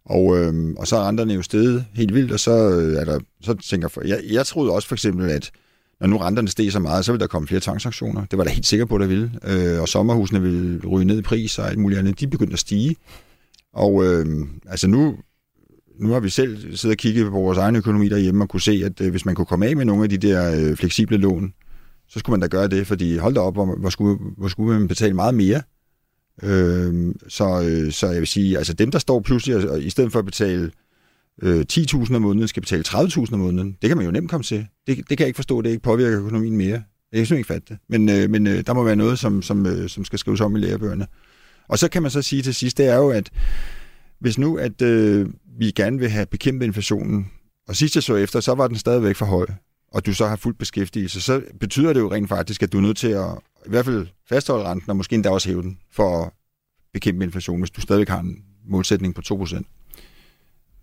Og, øh, og så er renterne jo steget helt vildt, og så, øh, er der, så tænker jeg, jeg, jeg troede også for eksempel, at når nu renterne steg så meget, så ville der komme flere tvangsaktioner. Det var der helt sikker på, der ville. Øh, og sommerhusene ville ryge ned i pris og alt muligt andet. De begyndte at stige. Og øh, altså nu, nu har vi selv siddet og kigget på vores egen økonomi derhjemme og kunne se, at øh, hvis man kunne komme af med nogle af de der øh, fleksible lån, så skulle man da gøre det, fordi hold da op, hvor, hvor, skulle, hvor skulle man betale meget mere. Øh, så, øh, så jeg vil sige, altså dem, der står pludselig, og, og i stedet for at betale øh, 10.000 om måneden, skal betale 30.000 om måneden, det kan man jo nemt komme til. Det, det kan jeg ikke forstå, det ikke påvirker økonomien mere. Jeg kan simpelthen ikke fatte det. Men, øh, men øh, der må være noget, som, som, øh, som skal skrives om i lærebøgerne. Og så kan man så sige til sidst, det er jo, at hvis nu, at øh, vi gerne vil have bekæmpet inflationen, og sidst jeg så efter, så var den stadigvæk for høj, og du så har fuld beskæftigelse, så betyder det jo rent faktisk, at du er nødt til at i hvert fald fastholde renten, og måske endda også hæve den, for at bekæmpe inflationen, hvis du stadigvæk har en målsætning på 2%.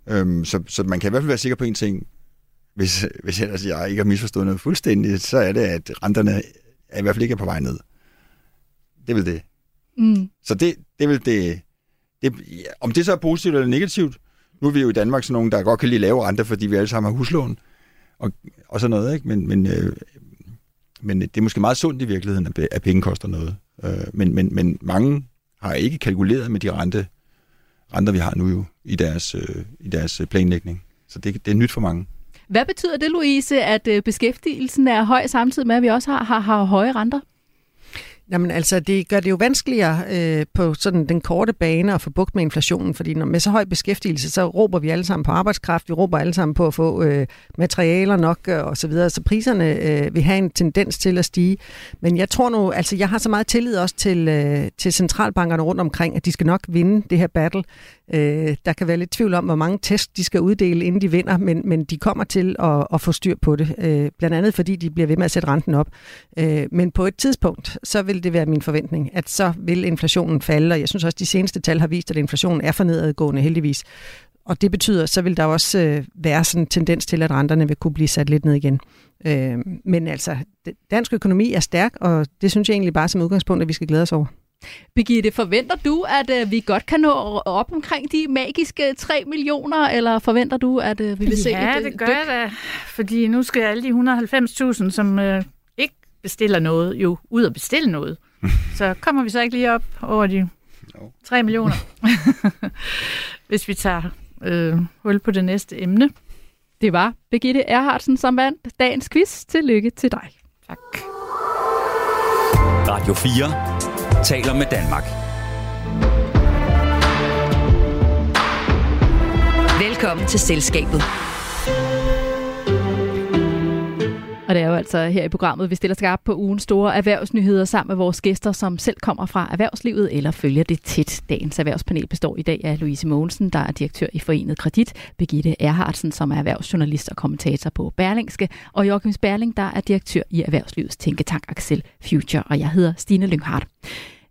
Øhm, så, så man kan i hvert fald være sikker på en ting, hvis, hvis ellers jeg ikke har misforstået noget fuldstændigt, så er det, at renterne er i hvert fald ikke er på vej ned. Det vil det. Mm. Så det, det vil det, det... Om det så er positivt eller negativt, nu er vi jo i Danmark sådan nogen, der godt kan lide lave renter, fordi vi alle sammen har huslån og, og sådan noget, ikke? Men, men, øh, men det er måske meget sundt i virkeligheden, at, at penge koster noget. Øh, men, men, men mange har ikke kalkuleret med de rente, renter, vi har nu jo i deres, øh, i deres øh, planlægning. Så det, det er nyt for mange. Hvad betyder det, Louise, at øh, beskæftigelsen er høj samtidig med, at vi også har, har, har høje renter? Jamen altså, det gør det jo vanskeligere øh, på sådan den korte bane at få bugt med inflationen, fordi når med så høj beskæftigelse, så råber vi alle sammen på arbejdskraft, vi råber alle sammen på at få øh, materialer nok øh, og så videre, så priserne øh, vil have en tendens til at stige. Men jeg tror nu, altså jeg har så meget tillid også til, øh, til centralbankerne rundt omkring, at de skal nok vinde det her battle. Øh, der kan være lidt tvivl om, hvor mange test de skal uddele, inden de vinder, men, men de kommer til at, at få styr på det. Øh, blandt andet fordi de bliver ved med at sætte renten op. Øh, men på et tidspunkt, så vil det være min forventning, at så vil inflationen falde, og jeg synes også, at de seneste tal har vist, at inflationen er for nedadgående heldigvis. og det betyder, så vil der også øh, være sådan en tendens til, at renterne vil kunne blive sat lidt ned igen. Øh, men altså, dansk økonomi er stærk, og det synes jeg egentlig bare som udgangspunkt, at vi skal glæde os over. Birgitte, forventer du, at øh, vi godt kan nå op omkring de magiske 3 millioner, eller forventer du, at øh, vi vil se ja, et det gør jeg da, fordi nu skal alle de 190.000, som øh, ikke bestiller noget, jo ud og bestille noget. så kommer vi så ikke lige op over de 3 millioner, hvis vi tager øh, hul på det næste emne. Det var Birgitte Erhardsen, som vandt dagens quiz. Tillykke til dig. Tak. Radio 4 taler med Danmark. Velkommen til Selskabet. Og det er jo altså her i programmet, vi stiller skarpt på ugens store erhvervsnyheder sammen med vores gæster, som selv kommer fra erhvervslivet eller følger det tæt. Dagens erhvervspanel består i dag af Louise Mogensen, der er direktør i Forenet Kredit, Birgitte Erhardsen, som er erhvervsjournalist og kommentator på Berlingske, og Joachim Sperling, der er direktør i Erhvervslivets tænketank Axel Future, og jeg hedder Stine Lynghardt.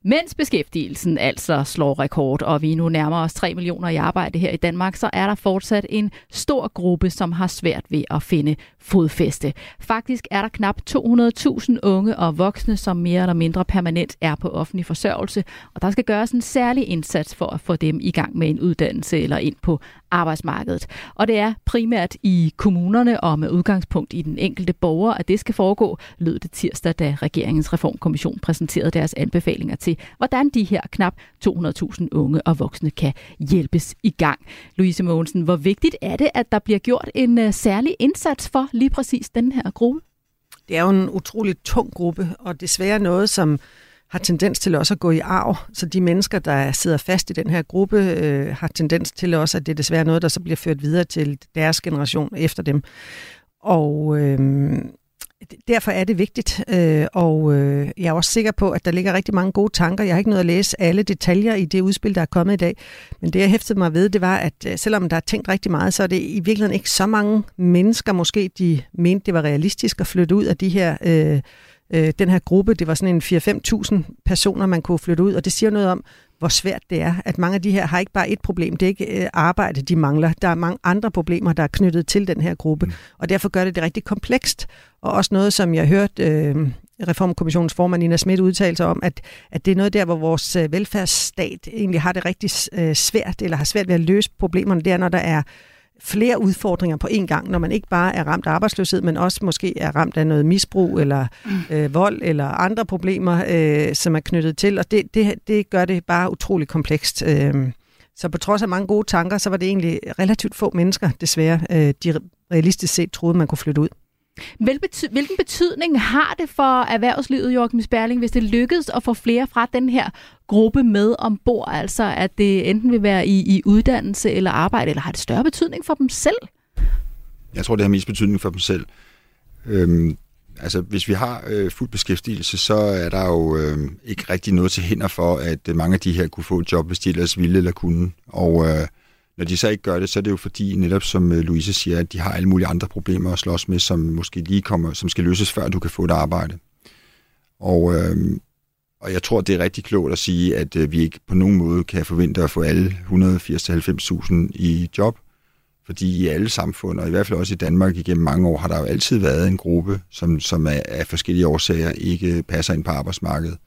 Mens beskæftigelsen altså slår rekord, og vi nu nærmer os 3 millioner i arbejde her i Danmark, så er der fortsat en stor gruppe, som har svært ved at finde fodfæste. Faktisk er der knap 200.000 unge og voksne, som mere eller mindre permanent er på offentlig forsørgelse, og der skal gøres en særlig indsats for at få dem i gang med en uddannelse eller ind på arbejdsmarkedet. Og det er primært i kommunerne og med udgangspunkt i den enkelte borger, at det skal foregå, lød det tirsdag, da regeringens reformkommission præsenterede deres anbefalinger til, hvordan de her knap 200.000 unge og voksne kan hjælpes i gang. Louise Mogensen, hvor vigtigt er det, at der bliver gjort en øh, særlig indsats for lige præcis den her gruppe? Det er jo en utrolig tung gruppe, og desværre noget, som har tendens til også at gå i arv. Så de mennesker, der sidder fast i den her gruppe, øh, har tendens til også, at det er desværre noget, der så bliver ført videre til deres generation efter dem. Og øh, derfor er det vigtigt, øh, og øh, jeg er også sikker på, at der ligger rigtig mange gode tanker. Jeg har ikke nået at læse alle detaljer i det udspil, der er kommet i dag, men det jeg hæftede mig ved, det var, at øh, selvom der er tænkt rigtig meget, så er det i virkeligheden ikke så mange mennesker, måske de mente, det var realistisk at flytte ud af de her... Øh, øh, den her gruppe. Det var sådan en 4-5.000 personer, man kunne flytte ud, og det siger noget om, hvor svært det er, at mange af de her har ikke bare et problem, det er ikke øh, arbejde, de mangler. Der er mange andre problemer, der er knyttet til den her gruppe, mm. og derfor gør det det rigtig komplekst. Og også noget, som jeg hørte øh, Reformkommissionens formand Nina Schmidt udtale sig om, at, at det er noget der, hvor vores øh, velfærdsstat egentlig har det rigtig øh, svært, eller har svært ved at løse problemerne, det er, når der er flere udfordringer på én gang, når man ikke bare er ramt af arbejdsløshed, men også måske er ramt af noget misbrug eller mm. øh, vold eller andre problemer, øh, som er knyttet til, og det, det, det gør det bare utrolig komplekst. Øh, så på trods af mange gode tanker, så var det egentlig relativt få mennesker, desværre, øh, de realistisk set troede, man kunne flytte ud. Hvilken betydning har det for erhvervslivet, Joachim Sperling, hvis det lykkedes at få flere fra den her gruppe med ombord? Altså at det enten vil være i, i uddannelse eller arbejde, eller har det større betydning for dem selv? Jeg tror, det har mest betydning for dem selv. Øhm, altså, hvis vi har øh, fuld beskæftigelse, så er der jo øh, ikke rigtig noget til hinder for, at mange af de her kunne få et job, hvis de ellers ville eller kunne. Og øh, når de så ikke gør det, så er det jo fordi, netop som øh, Louise siger, at de har alle mulige andre problemer at slås med, som måske lige kommer, som skal løses, før du kan få et arbejde. Og, øh, og jeg tror, det er rigtig klogt at sige, at øh, vi ikke på nogen måde kan forvente at få alle 180-90.000 i job, fordi i alle samfund, og i hvert fald også i Danmark igennem mange år, har der jo altid været en gruppe, som, som af, af forskellige årsager ikke passer ind på arbejdsmarkedet.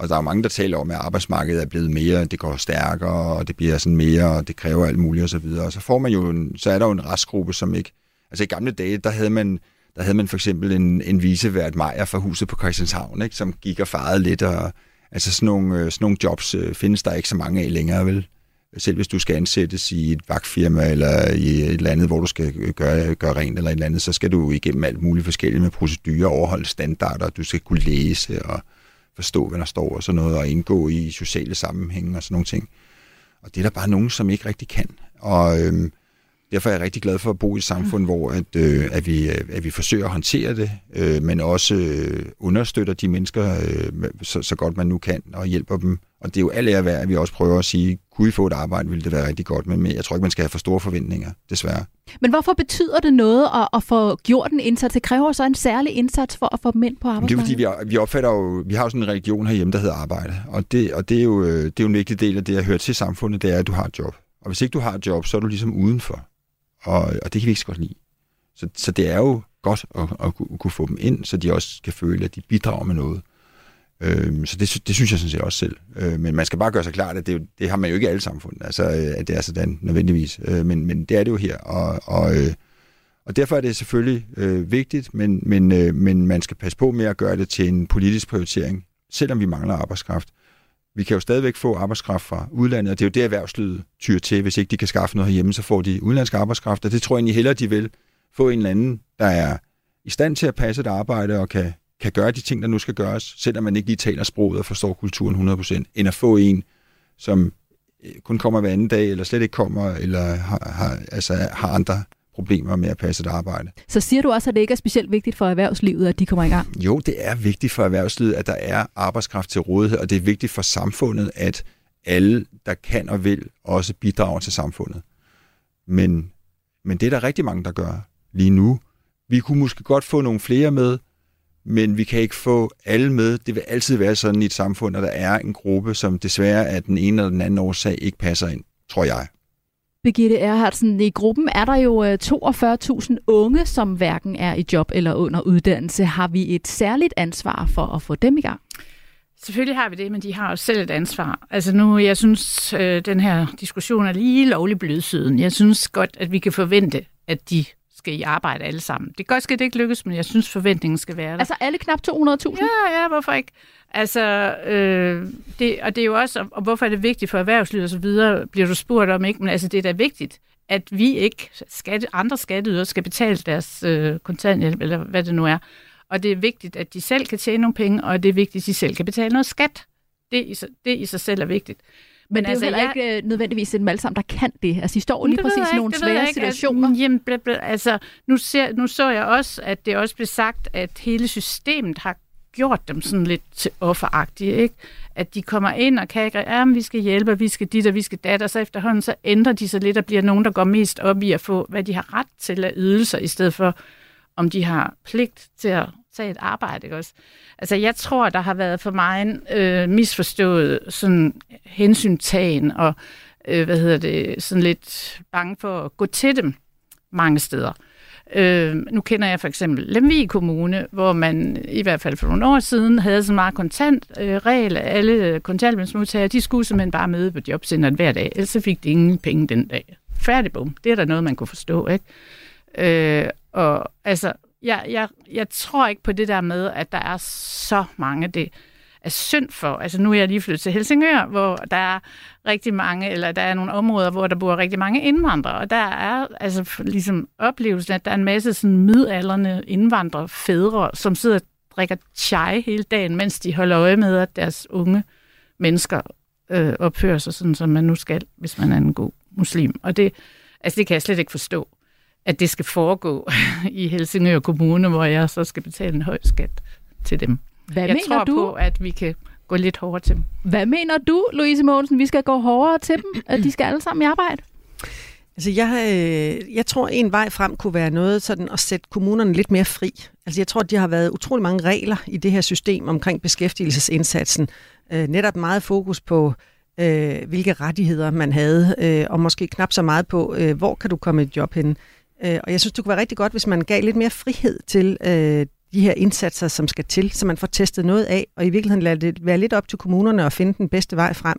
Og der er mange, der taler om, at arbejdsmarkedet er blevet mere, det går stærkere, og det bliver sådan mere, og det kræver alt muligt osv. Og, og så får man jo en, så er der jo en restgruppe, som ikke... Altså i gamle dage, der havde man, der havde man for eksempel en, en visevært Majer fra huset på Christianshavn, ikke, som gik og farede lidt, og altså sådan nogle, øh, sådan nogle jobs øh, findes der ikke så mange af længere, vel? Selv hvis du skal ansættes i et vagtfirma eller i et eller andet, hvor du skal gøre, gøre rent eller et eller andet, så skal du igennem alt muligt forskelligt med procedurer, overholde standarder, du skal kunne læse og forstå, hvad der står og sådan noget, og indgå i sociale sammenhænge og sådan nogle ting. Og det er der bare nogen, som ikke rigtig kan. Og øhm, derfor er jeg rigtig glad for at bo i et samfund, hvor at, øh, at, vi, at vi forsøger at håndtere det, øh, men også øh, understøtter de mennesker øh, så, så godt man nu kan, og hjælper dem. Og det er jo alt ære værd, at vi også prøver at sige, kunne I få et arbejde, ville det være rigtig godt, men jeg tror ikke, man skal have for store forventninger, desværre. Men hvorfor betyder det noget at, at få gjort en indsats? Det kræver så en særlig indsats for at få dem ind på arbejdsmarkedet? Det er fordi, vi, vi opfatter jo, vi har jo sådan en religion herhjemme, der hedder arbejde, og det, og det, er jo, øh, det er jo en vigtig del af det at høre til samfundet, det er, at du har et job. Og hvis ikke du har et job, så er du ligesom udenfor. Og, og det kan vi ikke så godt lide. Så, så det er jo godt at, at kunne få dem ind, så de også kan føle, at de bidrager med noget. Øh, så det, det synes jeg sådan set også selv. Øh, men man skal bare gøre sig klart, at det, det har man jo ikke i alle samfund, altså øh, at det er sådan nødvendigvis. Øh, men, men det er det jo her. Og, og, øh, og derfor er det selvfølgelig øh, vigtigt, men, men, øh, men man skal passe på med at gøre det til en politisk prioritering, selvom vi mangler arbejdskraft. Vi kan jo stadigvæk få arbejdskraft fra udlandet, og det er jo det, erhvervslivet tyr til. Hvis ikke de kan skaffe noget herhjemme, så får de udenlandsk arbejdskraft, og det tror jeg egentlig hellere, de vil få en eller anden, der er i stand til at passe et arbejde og kan, kan gøre de ting, der nu skal gøres, selvom man ikke lige taler sproget og forstår kulturen 100%, end at få en, som øh, kun kommer hver anden dag, eller slet ikke kommer, eller har, har, altså, har andre problemer med at passe et arbejde. Så siger du også, at det ikke er specielt vigtigt for erhvervslivet, at de kommer i gang? Jo, det er vigtigt for erhvervslivet, at der er arbejdskraft til rådighed, og det er vigtigt for samfundet, at alle, der kan og vil, også bidrager til samfundet. Men, men det er der rigtig mange, der gør lige nu. Vi kunne måske godt få nogle flere med, men vi kan ikke få alle med. Det vil altid være sådan i et samfund, at der er en gruppe, som desværre af den ene eller den anden årsag ikke passer ind, tror jeg. Birgitte Erhardsen, i gruppen er der jo 42.000 øh, unge, som hverken er i job eller under uddannelse. Har vi et særligt ansvar for at få dem i gang? Selvfølgelig har vi det, men de har også selv et ansvar. Altså nu, jeg synes, øh, den her diskussion er lige lovlig blødsiden. Jeg synes godt, at vi kan forvente, at de skal i arbejde alle sammen. Det kan godt ske, det ikke lykkes, men jeg synes, forventningen skal være der. Altså alle knap 200.000? Ja, ja, hvorfor ikke? Altså, øh, det, og det er jo også, og hvorfor er det vigtigt for erhvervslivet og så videre, bliver du spurgt om, ikke? Men altså, det er da vigtigt, at vi ikke, skatte, andre skatteydere, skal betale deres øh, kontanthjælp, eller hvad det nu er. Og det er vigtigt, at de selv kan tjene nogle penge, og det er vigtigt, at de selv kan betale noget skat. Det i, det i sig selv er vigtigt. Men, det er altså, jo jeg... ikke øh, nødvendigvis en sammen, der kan det. Altså, de står lige præcis i nogle svære altså, situationer. Altså, jamen, bl- bl- altså, nu, ser, nu så jeg også, at det også blev sagt, at hele systemet har gjort dem sådan lidt til offeragtige, ikke? At de kommer ind og kan ikke, ja, vi skal hjælpe, vi skal dit og vi skal dat, og så efterhånden så ændrer de sig lidt og bliver nogen, der går mest op i at få, hvad de har ret til af ydelser, i stedet for, om de har pligt til at tage et arbejde. Ikke også? Altså, jeg tror, der har været for mig en øh, misforstået sådan hensyntagen og øh, hvad hedder det, sådan lidt bange for at gå til dem mange steder. Øh, nu kender jeg for eksempel Lemvig Kommune, hvor man i hvert fald for nogle år siden havde så meget kontantregel, øh, regel. Alle kontanthjælpsmodtagere, de skulle simpelthen bare møde på jobcenteret hver dag, ellers fik de ingen penge den dag. Færdig bum. Det er der noget, man kunne forstå, ikke? Øh, og altså, jeg, jeg, jeg tror ikke på det der med, at der er så mange, det er synd for. Altså nu er jeg lige flyttet til Helsingør, hvor der er rigtig mange, eller der er nogle områder, hvor der bor rigtig mange indvandrere, og der er altså ligesom oplevelsen, at der er en masse sådan midalderne indvandrere, fædre, som sidder og drikker chai hele dagen, mens de holder øje med, at deres unge mennesker øh, opfører sig sådan, som man nu skal, hvis man er en god muslim. Og det, altså det kan jeg slet ikke forstå at det skal foregå i Helsingør Kommune, hvor jeg så skal betale en høj skat til dem. Hvad jeg mener tror du? på, at vi kan gå lidt hårdere til dem. Hvad mener du, Louise Mogensen, vi skal gå hårdere til dem? At de skal alle sammen i arbejde? Altså jeg, øh, jeg tror, en vej frem kunne være noget sådan at sætte kommunerne lidt mere fri. Altså jeg tror, de har været utrolig mange regler i det her system omkring beskæftigelsesindsatsen. Øh, netop meget fokus på, øh, hvilke rettigheder man havde, øh, og måske knap så meget på, øh, hvor kan du komme et job hen. Øh, og jeg synes, det kunne være rigtig godt, hvis man gav lidt mere frihed til øh, de her indsatser, som skal til, så man får testet noget af, og i virkeligheden lade det være lidt op til kommunerne at finde den bedste vej frem.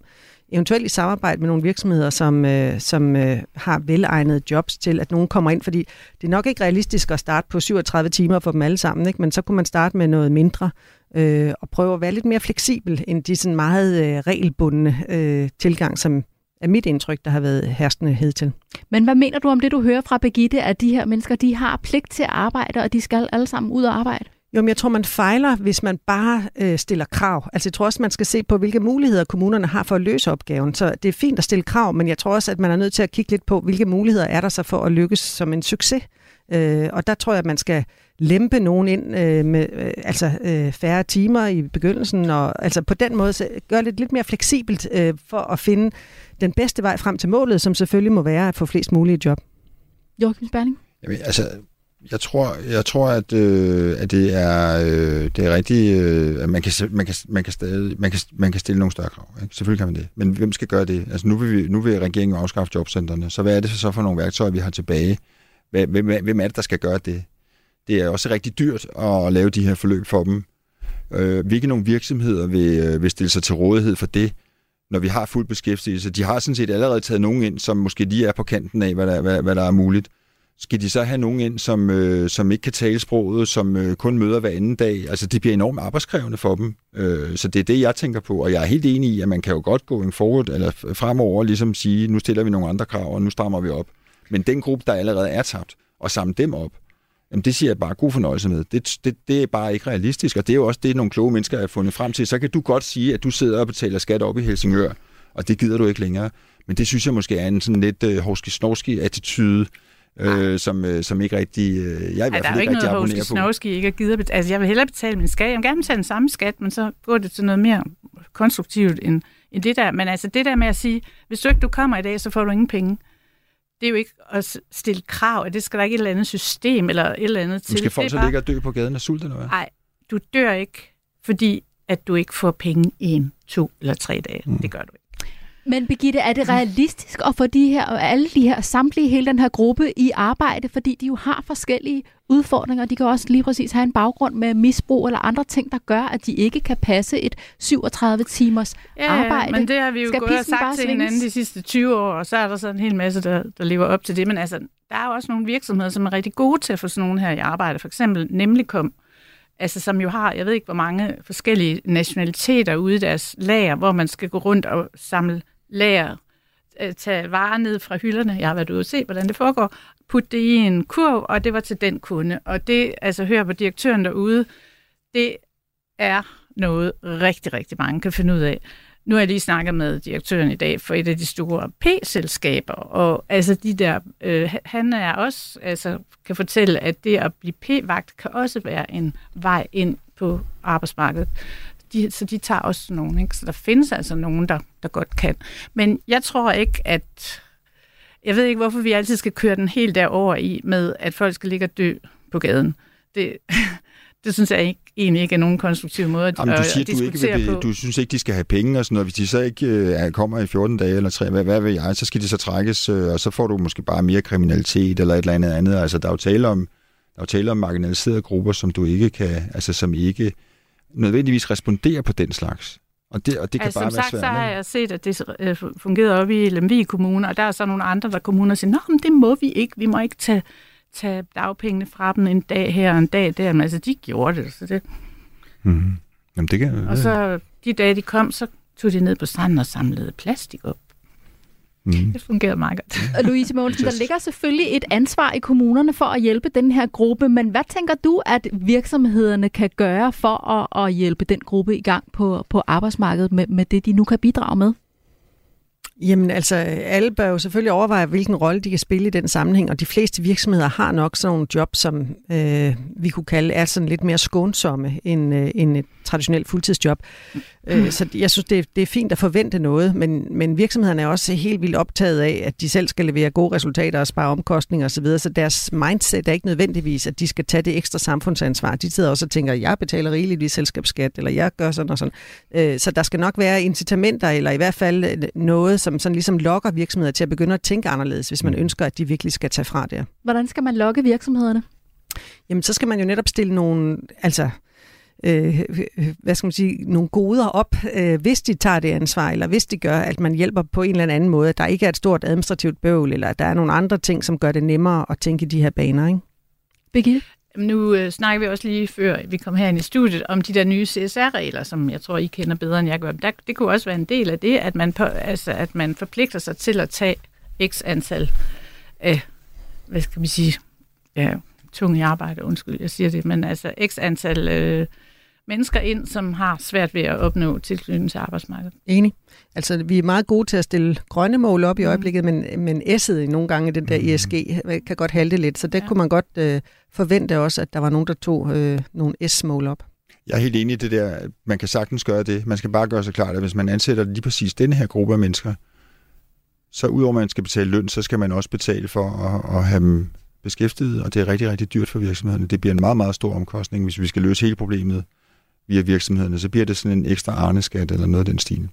Eventuelt i samarbejde med nogle virksomheder, som, øh, som øh, har velegnede jobs til, at nogen kommer ind, fordi det er nok ikke realistisk at starte på 37 timer for dem alle sammen, ikke? men så kunne man starte med noget mindre, øh, og prøve at være lidt mere fleksibel end de sådan meget øh, regelbundne øh, tilgang, som er mit indtryk, der har været herskende hed til. Men hvad mener du om det, du hører fra Begitte, at de her mennesker, de har pligt til at arbejde, og de skal alle sammen ud og arbejde? Jo, men jeg tror, man fejler, hvis man bare øh, stiller krav. Altså, jeg tror også, man skal se på, hvilke muligheder kommunerne har for at løse opgaven. Så det er fint at stille krav, men jeg tror også, at man er nødt til at kigge lidt på, hvilke muligheder er der så for at lykkes som en succes. Øh, og der tror jeg, at man skal lempe nogen ind øh, med øh, altså øh, færre timer i begyndelsen, og altså på den måde gøre det lidt mere fleksibelt øh, for at finde den bedste vej frem til målet, som selvfølgelig må være at få flest mulige job. Joachim Sperling? Jamen, altså, jeg tror, jeg tror at, øh, at det er, øh, det er rigtigt, øh, at man kan, man, kan, man, kan stadig, man, kan, man kan stille nogle større krav. Ikke? Selvfølgelig kan man det. Men hvem skal gøre det? Altså nu vil, vi, nu vil regeringen afskaffe jobcentrene. Så hvad er det så for nogle værktøjer, vi har tilbage? Hvem, hvem er det, der skal gøre det? Det er også rigtig dyrt at lave de her forløb for dem. Øh, hvilke nogle virksomheder vil, øh, vil stille sig til rådighed for det, når vi har fuld beskæftigelse? De har sådan set allerede taget nogen ind, som måske lige er på kanten af, hvad der, hvad, hvad der er muligt. Skal de så have nogen ind, som, øh, som ikke kan tale sproget, som øh, kun møder hver anden dag? Altså, det bliver enormt arbejdskrævende for dem. Øh, så det er det, jeg tænker på. Og jeg er helt enig i, at man kan jo godt gå en forward, eller fremover ligesom sige, nu stiller vi nogle andre krav, og nu strammer vi op. Men den gruppe, der allerede er tabt, og samle dem op, jamen det siger jeg bare god fornøjelse med. Det, det, det er bare ikke realistisk, og det er jo også det, nogle kloge mennesker har fundet frem til. Så kan du godt sige, at du sidder og betaler skat op i Helsingør, og det gider du ikke længere. Men det synes jeg måske er en sådan lidt uh, horski attitude øh, som, øh, som ikke rigtig... Øh, jeg i Ej, hvert fald ikke rigtig abonnerer på. Der er ikke ikke at give betale. Altså, jeg vil hellere betale min skat. Jeg vil gerne betale den samme skat, men så går det til noget mere konstruktivt end, end det der. Men altså, det der med at sige, hvis du ikke du kommer i dag, så får du ingen penge. Det er jo ikke at stille krav, at det skal der ikke et eller andet system eller et eller andet til. Skal folk så bare... ligge og dø på gaden af sult eller hvad? Nej, du dør ikke, fordi at du ikke får penge i en, to eller tre dage. Mm. Det gør du ikke. Men Birgitte, er det realistisk at få de her, alle de her, samtlige hele den her gruppe i arbejde, fordi de jo har forskellige udfordringer. De kan også lige præcis have en baggrund med misbrug eller andre ting, der gør, at de ikke kan passe et 37 timers ja, arbejde. men det har vi jo Skal gået og sagt til hinanden de sidste 20 år, og så er der så en hel masse, der, der lever op til det. Men altså, der er jo også nogle virksomheder, som er rigtig gode til at få sådan nogle her i arbejde. For eksempel Nemlig.com, altså som jo har, jeg ved ikke hvor mange forskellige nationaliteter ude i deres lager, hvor man skal gå rundt og samle lager, øh, tage varer ned fra hylderne. Jeg har været ude og se, hvordan det foregår. Putte det i en kurv, og det var til den kunde. Og det, altså hør på direktøren derude, det er noget rigtig, rigtig mange kan finde ud af. Nu har jeg lige snakket med direktøren i dag for et af de store P-selskaber, og altså de der, øh, han er også, altså kan fortælle, at det at blive P-vagt kan også være en vej ind på arbejdsmarkedet de, så de tager også nogen. Ikke? Så der findes altså nogen, der, der godt kan. Men jeg tror ikke, at... Jeg ved ikke, hvorfor vi altid skal køre den helt derover i med, at folk skal ligge og dø på gaden. Det, det synes jeg ikke, egentlig ikke er nogen konstruktiv måde at, Jamen, du siger, at du ikke vil, på. Du synes ikke, de skal have penge og sådan noget. Hvis de så ikke øh, kommer i 14 dage eller 3, hvad, hvad ved jeg, så skal de så trækkes, øh, og så får du måske bare mere kriminalitet eller et eller andet andet. Altså, der er jo tale om, der er jo tale om marginaliserede grupper, som du ikke kan, altså som ikke nødvendigvis responderer på den slags. Og det, og det kan altså, bare som være sagt, svært. så har jeg set, at det øh, fungerede op i Lemvig Kommune, og der er så nogle andre, der kommuner siger, at det må vi ikke, vi må ikke tage, tage dagpengene fra dem en dag her og en dag der. Men altså, de gjorde det, så det... Mm-hmm. Jamen, det kan, og så de dage, de kom, så tog de ned på stranden og samlede plastik op. Mm. Det fungerer meget godt. Og Louise Mogensen, der ligger selvfølgelig et ansvar i kommunerne for at hjælpe den her gruppe, men hvad tænker du, at virksomhederne kan gøre for at, at hjælpe den gruppe i gang på, på arbejdsmarkedet med, med det, de nu kan bidrage med? Jamen altså, alle bør jo selvfølgelig overveje, hvilken rolle de kan spille i den sammenhæng, og de fleste virksomheder har nok sådan nogle job, som øh, vi kunne kalde er sådan lidt mere skånsomme end, øh, end et traditionelt fuldtidsjob. Mm. Øh, så jeg synes, det er, det er fint at forvente noget, men, men virksomhederne er også helt vildt optaget af, at de selv skal levere gode resultater og spare omkostninger osv., så, så deres mindset er ikke nødvendigvis, at de skal tage det ekstra samfundsansvar. De sidder også og tænker, jeg betaler rigeligt i selskabsskat, eller jeg gør sådan og sådan. Øh, så der skal nok være incitamenter, eller i hvert fald noget, som sådan ligesom lokker virksomheder til at begynde at tænke anderledes, hvis man mm. ønsker, at de virkelig skal tage fra det. Hvordan skal man lokke virksomhederne? Jamen, så skal man jo netop stille nogle, altså, øh, hvad skal man sige, nogle goder op, øh, hvis de tager det ansvar, eller hvis de gør, at man hjælper på en eller anden måde, at der ikke er et stort administrativt bøvl, eller at der er nogle andre ting, som gør det nemmere at tænke i de her baner, ikke? Birgitte? Nu øh, snakker vi også lige før vi kom her ind i studiet om de der nye CSR-regler, som jeg tror, I kender bedre end jeg gør. Der, det kunne også være en del af det, at man, på, altså, at man forpligter sig til at tage x antal af, hvad skal vi sige, ja, tunge arbejde, undskyld, jeg siger det, men altså x antal øh, mennesker ind, som har svært ved at opnå tilknytning til arbejdsmarkedet. Enig. Altså, vi er meget gode til at stille grønne mål op i mm. øjeblikket, mm. men, men S'et nogle gange, den der mm. ESG, kan godt halte lidt, så det ja. kunne man godt øh, forvente også, at der var nogen, der tog øh, nogle S-mål op. Jeg er helt enig i det der, man kan sagtens gøre det. Man skal bare gøre sig klart, at hvis man ansætter lige præcis den her gruppe af mennesker, så udover at man skal betale løn, så skal man også betale for at, at have dem beskæftigede, og det er rigtig, rigtig dyrt for virksomhederne. Det bliver en meget, meget stor omkostning, hvis vi skal løse hele problemet via virksomhederne. Så bliver det sådan en ekstra arneskat eller noget af den stil.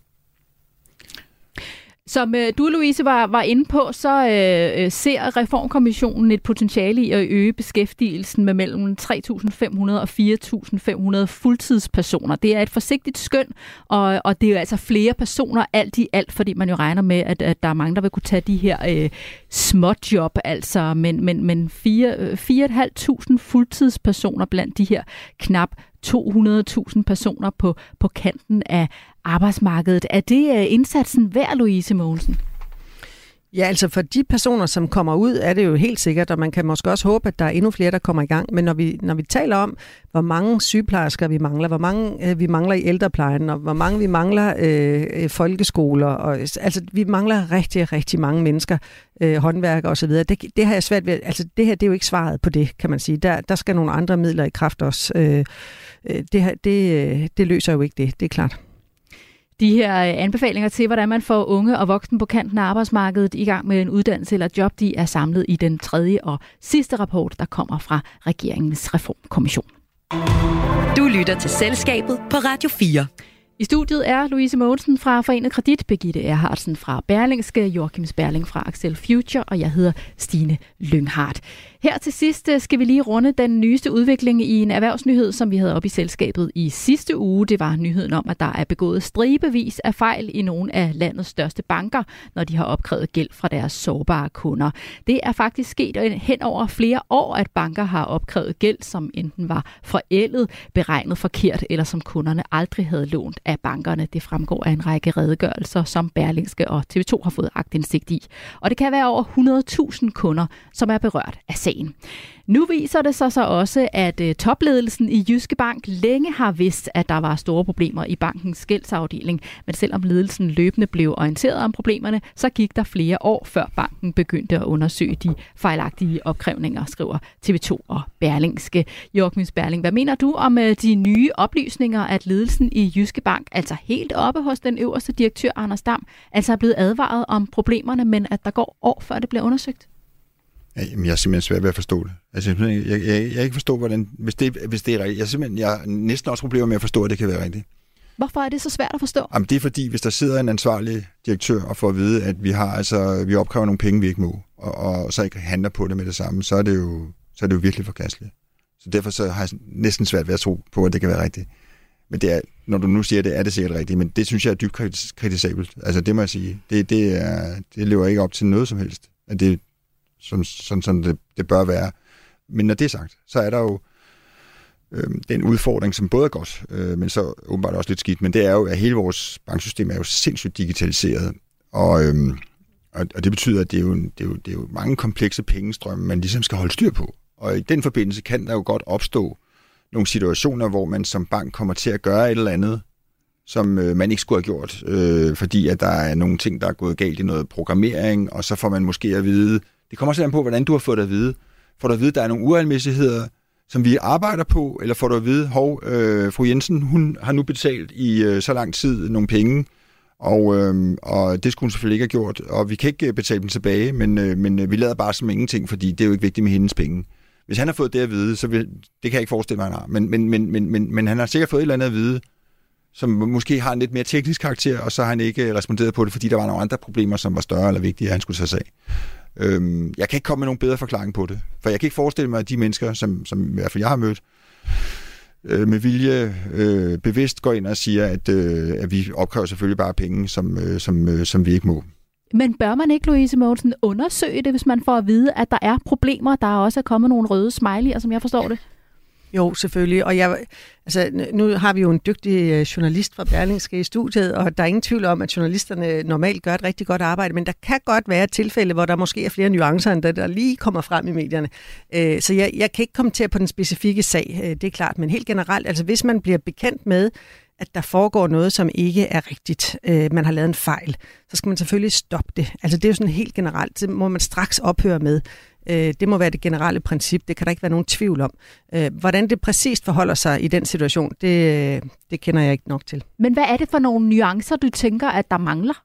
Som øh, du, Louise, var, var inde på, så øh, øh, ser Reformkommissionen et potentiale i at øge beskæftigelsen med mellem 3.500 og 4.500 fuldtidspersoner. Det er et forsigtigt skøn, og, og det er jo altså flere personer alt i alt, fordi man jo regner med, at, at der er mange, der vil kunne tage de her øh, småjob, altså, men, men, men 4.500 øh, fuldtidspersoner blandt de her knap 200.000 personer på, på kanten af arbejdsmarkedet. Er det øh, indsatsen værd, Louise Mogensen? Ja, altså for de personer, som kommer ud, er det jo helt sikkert, og man kan måske også håbe, at der er endnu flere, der kommer i gang. Men når vi, når vi taler om, hvor mange sygeplejersker vi mangler, hvor mange øh, vi mangler i ældreplejen, og hvor mange vi mangler øh, øh folkeskoler, og, altså vi mangler rigtig, rigtig mange mennesker, øh, håndværkere osv., det, det har jeg svært ved, altså det her, det er jo ikke svaret på det, kan man sige. Der, der skal nogle andre midler i kraft også. Øh, øh det, her, det, det løser jo ikke det, det er klart. De her øh, anbefalinger til, hvordan man får unge og voksne på kanten af arbejdsmarkedet i gang med en uddannelse eller job, de er samlet i den tredje og sidste rapport, der kommer fra regeringens reformkommission. Du lytter til Selskabet på Radio 4. I studiet er Louise Mogensen fra Forenet Kredit, Begitte Erhardsen fra Berlingske, Joachim Sperling fra Axel Future, og jeg hedder Stine Lynghardt. Her til sidst øh, skal vi lige runde den nyeste udvikling i en erhvervsnyhed, som vi havde op i selskabet i sidste uge. Det var nyheden om, at der er begået stribevis af fejl i nogle af landets største banker, når de har opkrævet gæld fra deres sårbare kunder. Det er faktisk sket hen over flere år, at banker har opkrævet gæld, som enten var forældet, beregnet forkert, eller som kunderne aldrig havde lånt af bankerne. Det fremgår af en række redegørelser, som Berlingske og TV2 har fået agtindsigt i. Og det kan være over 100.000 kunder, som er berørt af sagen. Nu viser det sig så også, at øh, topledelsen i Jyske Bank længe har vidst, at der var store problemer i bankens gældsafdeling. Men selvom ledelsen løbende blev orienteret om problemerne, så gik der flere år, før banken begyndte at undersøge de fejlagtige opkrævninger, skriver TV2 og Berlingske. Jorgens Berling, hvad mener du om øh, de nye oplysninger, at ledelsen i Jyske Bank, altså helt oppe hos den øverste direktør Anders Dam, altså er blevet advaret om problemerne, men at der går år, før det bliver undersøgt? Jamen, jeg er simpelthen svært ved at forstå det. Altså, jeg, jeg, jeg, jeg ikke forstå, hvordan, hvis det, hvis det er rigtigt. Jeg, simpelthen, jeg har næsten også problemer med at forstå, at det kan være rigtigt. Hvorfor er det så svært at forstå? Jamen, det er fordi, hvis der sidder en ansvarlig direktør og får at vide, at vi har altså, vi opkræver nogle penge, vi ikke må, og, og så ikke handler på det med det samme, så er det jo, så er det jo virkelig forkasteligt. Så derfor så har jeg næsten svært ved at tro på, at det kan være rigtigt. Men det er, når du nu siger det, er det sikkert rigtigt, men det synes jeg er dybt kritisabelt. Altså det må jeg sige. Det, det, er, det lever ikke op til noget som helst. At det, som, sådan, sådan det, det bør være. Men når det er sagt, så er der jo øh, den udfordring, som både er godt, øh, men så åbenbart også lidt skidt, men det er jo, at hele vores banksystem er jo sindssygt digitaliseret, og, øh, og, og det betyder, at det er, jo, det, er jo, det er jo mange komplekse pengestrømme, man ligesom skal holde styr på. Og i den forbindelse kan der jo godt opstå nogle situationer, hvor man som bank kommer til at gøre et eller andet, som øh, man ikke skulle have gjort, øh, fordi at der er nogle ting, der er gået galt i noget programmering, og så får man måske at vide, det kommer også på, hvordan du har fået det at vide. Får du at vide, at der er nogle uregelmæssigheder, som vi arbejder på, eller får du at vide, hov, øh, fru Jensen, hun har nu betalt i øh, så lang tid nogle penge, og, øh, og det skulle hun selvfølgelig ikke have gjort, og vi kan ikke øh, betale dem tilbage, men, øh, men øh, vi lader bare som ingenting, fordi det er jo ikke vigtigt med hendes penge. Hvis han har fået det at vide, så vil, det kan jeg ikke forestille mig, han har, men, men, men, men, men, men han har sikkert fået et eller andet at vide, som måske har en lidt mere teknisk karakter, og så har han ikke øh, responderet på det, fordi der var nogle andre problemer, som var større eller vigtigere, han skulle tage sig af. Øhm, jeg kan ikke komme med nogen bedre forklaring på det, for jeg kan ikke forestille mig, at de mennesker, som, som i hvert fald jeg har mødt, øh, med vilje øh, bevidst går ind og siger, at, øh, at vi opkræver selvfølgelig bare penge, som, øh, som, øh, som vi ikke må. Men bør man ikke, Louise Mogensen, undersøge det, hvis man får at vide, at der er problemer, der er også er kommet nogle røde smiley'er, som jeg forstår det? Jo, selvfølgelig. Og jeg, altså, nu har vi jo en dygtig øh, journalist fra Berlingske i studiet, og der er ingen tvivl om, at journalisterne normalt gør et rigtig godt arbejde, men der kan godt være tilfælde, hvor der måske er flere nuancer, end det, der lige kommer frem i medierne. Øh, så jeg, jeg kan ikke kommentere på den specifikke sag, øh, det er klart, men helt generelt, altså hvis man bliver bekendt med, at der foregår noget, som ikke er rigtigt, man har lavet en fejl, så skal man selvfølgelig stoppe det. Altså det er jo sådan helt generelt, det må man straks ophøre med. Øh, det må være det generelle princip. Det kan der ikke være nogen tvivl om. Øh, hvordan det præcist forholder sig i den situation, det, det kender jeg ikke nok til. Men hvad er det for nogle nuancer, du tænker, at der mangler?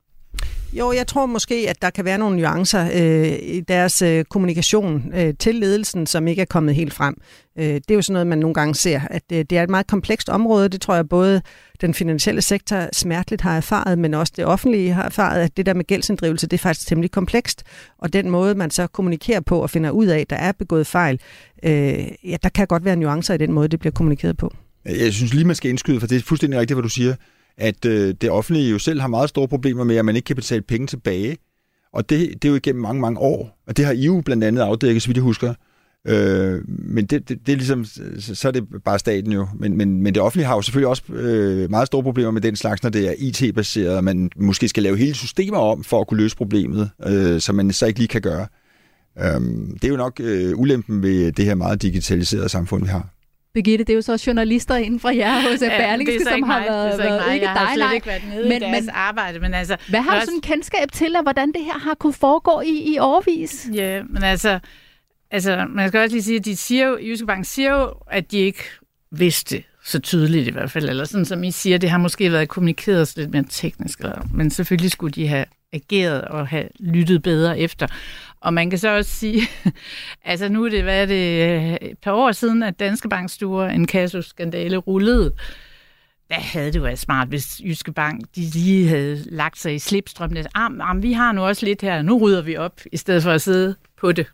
Jo, jeg tror måske, at der kan være nogle nuancer øh, i deres øh, kommunikation øh, til ledelsen, som ikke er kommet helt frem. Øh, det er jo sådan noget, man nogle gange ser, at det, det er et meget komplekst område. Det tror jeg både den finansielle sektor smerteligt har erfaret, men også det offentlige har erfaret, at det der med gældsinddrivelse, det er faktisk temmelig komplekst. Og den måde, man så kommunikerer på og finder ud af, at der er begået fejl, øh, ja, der kan godt være nuancer i den måde, det bliver kommunikeret på. Jeg synes lige, man skal indskyde, for det er fuldstændig rigtigt, hvad du siger, at øh, det offentlige jo selv har meget store problemer med, at man ikke kan betale penge tilbage. Og det, det er jo igennem mange, mange år. Og det har I jo blandt andet afdækket, så vidt jeg husker. Øh, men det, det, det er ligesom, så er det bare staten jo. Men, men, men det offentlige har jo selvfølgelig også øh, meget store problemer med den slags, når det er IT-baseret, og man måske skal lave hele systemer om for at kunne løse problemet, øh, som man så ikke lige kan gøre. Øh, det er jo nok øh, ulempen ved det her meget digitaliserede samfund, vi har. Birgitte, det er jo så journalister inden fra jer hos ja, Berlingske, som har mig. været, det er så ikke, mig. ikke jeg har slet ikke været nede Men- i deres men- arbejde, men altså... Hvad har du også- sådan kendskab til, af hvordan det her har kunne foregå i, i årvis? Ja, men altså, altså, man skal også lige sige, at de siger jo, Jyske Bank siger jo, at de ikke vidste så tydeligt i hvert fald, eller sådan som I siger, det har måske været kommunikeret lidt mere teknisk, eller, men selvfølgelig skulle de have ageret og have lyttet bedre efter. Og man kan så også sige, altså nu er det, hvad er det, et par år siden, at Danske Bank store en skandale rullede. Hvad havde det været smart, hvis Jyske Bank de lige havde lagt sig i slipstrømmen. Arm, arm, vi har nu også lidt her, nu rydder vi op, i stedet for at sidde på det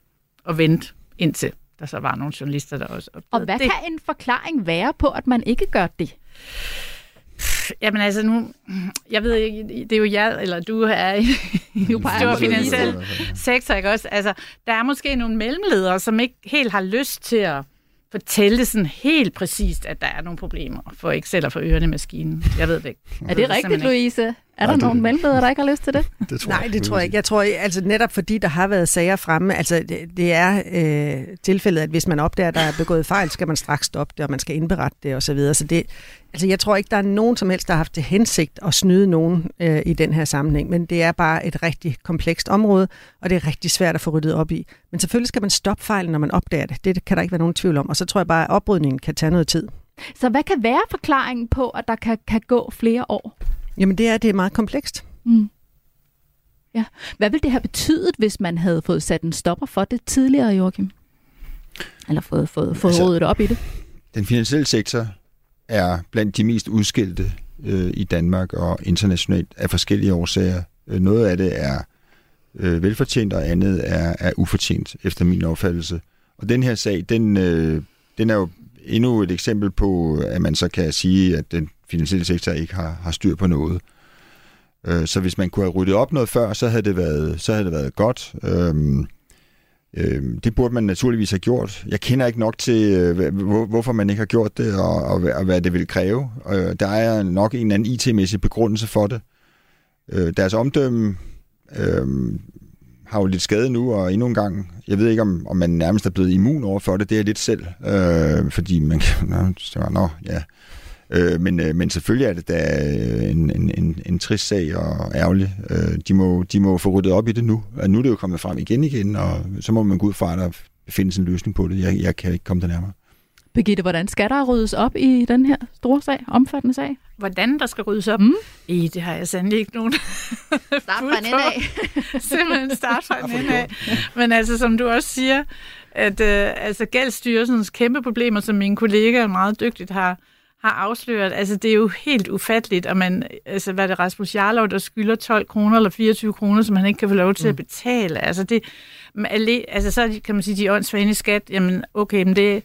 og vente indtil der så var nogle journalister, der også Og opdagede hvad det. kan en forklaring være på, at man ikke gør det? Jamen altså nu, jeg ved ikke, det er jo jeg, eller du er i peger stor finansiel sektor, ikke også? Altså, der er måske nogle mellemledere, som ikke helt har lyst til at fortælle det sådan helt præcist, at der er nogle problemer, for ikke selv at få ørerne i maskinen. Jeg ved det ikke. Er det ved rigtigt. Louise? Er der det- nogen mellemledere, der ikke har lyst til det? Det tror Nej, det tror jeg ikke. Jeg tror altså netop fordi der har været sager fremme, altså det, det er øh, tilfældet, at hvis man opdager, at der er begået fejl, skal man straks stoppe det, og man skal indberette det osv. Så, videre. så det, altså jeg tror ikke, der er nogen som helst, der har haft til hensigt at snyde nogen øh, i den her sammenhæng, men det er bare et rigtig komplekst område, og det er rigtig svært at få ryddet op i. Men selvfølgelig skal man stoppe fejlen, når man opdager det. Det kan der ikke være nogen tvivl om, og så tror jeg bare, at oprydningen kan tage noget tid. Så hvad kan være forklaringen på, at der kan, kan gå flere år? Jamen det er, det er meget komplekst. Mm. Ja. Hvad ville det have betydet, hvis man havde fået sat en stopper for det tidligere, Joachim? Eller fået, fået, fået Altså- rådet op i det? Den finansielle sektor er blandt de mest udskilte øh, i Danmark og internationalt af forskellige årsager. Øh, noget af det er øh, velfortjent, og andet er, er ufortjent, efter min opfattelse. Og den her sag, den, øh, den er jo endnu et eksempel på, at man så kan sige, at den finansielle sektor ikke har, har styr på noget. Øh, så hvis man kunne have ryddet op noget før, så havde det været, så havde det været godt. Øhm, Øh, det burde man naturligvis have gjort. Jeg kender ikke nok til, øh, hvor, hvorfor man ikke har gjort det, og, og, og hvad det vil kræve. Øh, der er nok en eller anden IT-mæssig begrundelse for det. Øh, deres omdømme øh, har jo lidt skade nu, og endnu en gang, jeg ved ikke, om, om man nærmest er blevet immun over for det. Det er lidt selv, øh, fordi man kan... Nå, så, nå ja. Øh, men, øh, men selvfølgelig er det da øh, en, en, en, en trist sag og ærgerlig. Øh, de, må, de må få ryddet op i det nu. Og nu er det jo kommet frem igen igen, og så må man gå ud fra, at der findes en løsning på det. Jeg, jeg kan ikke komme det nærmere. Birgitte, hvordan skal der ryddes op i den her store sag, omfattende sag? Hvordan der skal ryddes op? Mm. I, det har jeg sandelig ikke nogen Start fra en ende af. Simpelthen start fra en ende af. Men altså, som du også siger, at øh, altså, gældsstyrelsens kæmpe problemer, som mine kollegaer meget dygtigt har, har afsløret, altså det er jo helt ufatteligt, at man, altså hvad er det Rasmus Jarlov, der skylder 12 kroner eller 24 kroner, som han ikke kan få lov til at betale. Altså det, altså så kan man sige, de er i skat, jamen okay, men det,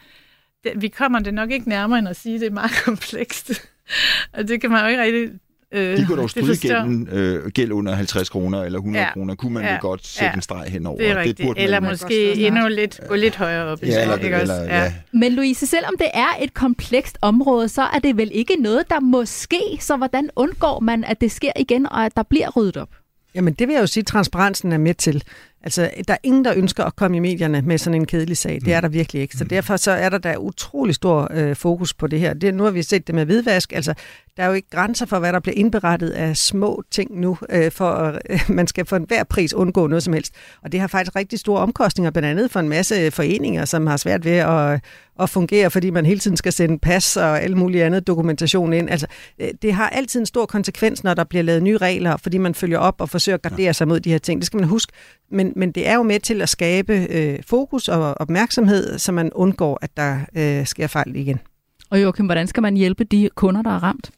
det, vi kommer det nok ikke nærmere end at sige, at det er meget komplekst. Og det kan man jo ikke rigtig øh, De kunne dog det stryge gælden, øh, gæld under 50 kroner eller 100 Ja. kroner, kunne man Ja. vel godt sætte Ja. en streg henover. Det er rigtigt. burde man eller vel- måske endnu lidt, gå lidt højere op. Ja, eller, ikke også? eller, ja. Men Louise, selvom det er et komplekst område, så er det vel ikke noget, der må ske. Så hvordan undgår man, at det sker igen, og at der bliver ryddet op? Jamen det vil jeg jo sige, at transparensen er med til. Altså, der er ingen, der ønsker at komme i medierne med sådan en kedelig sag. Det er der virkelig ikke. Så derfor så er der da utrolig stor øh, fokus på det her. Det, nu har vi set det med hvidvask. Altså, der er jo ikke grænser for, hvad der bliver indberettet af små ting nu, øh, for at øh, man skal for enhver pris undgå noget som helst. Og det har faktisk rigtig store omkostninger, blandt andet for en masse foreninger, som har svært ved at, at fungere, fordi man hele tiden skal sende pas og alle mulige andet dokumentation ind. Altså, øh, det har altid en stor konsekvens, når der bliver lavet nye regler, fordi man følger op og forsøger at gardere sig mod de her ting. Det skal man huske. Men, men det er jo med til at skabe øh, fokus og opmærksomhed, så man undgår, at der øh, sker fejl igen. Og Joachim, hvordan skal man hjælpe de kunder, der er ramt?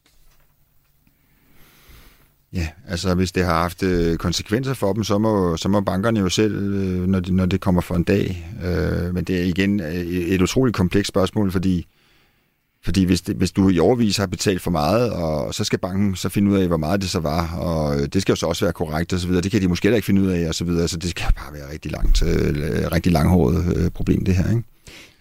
Ja, altså hvis det har haft øh, konsekvenser for dem, så må, så må bankerne jo selv, øh, når, det, når det kommer for en dag. Øh, men det er igen øh, et utroligt komplekst spørgsmål, fordi fordi hvis, det, hvis du i overvis har betalt for meget, og så skal banken så finde ud af, hvor meget det så var, og øh, det skal jo så også være korrekt og så videre. Det kan de måske heller ikke finde ud af og så videre, så det skal bare være rigtig langt, øh, rigtig langhåret problem det her, ikke?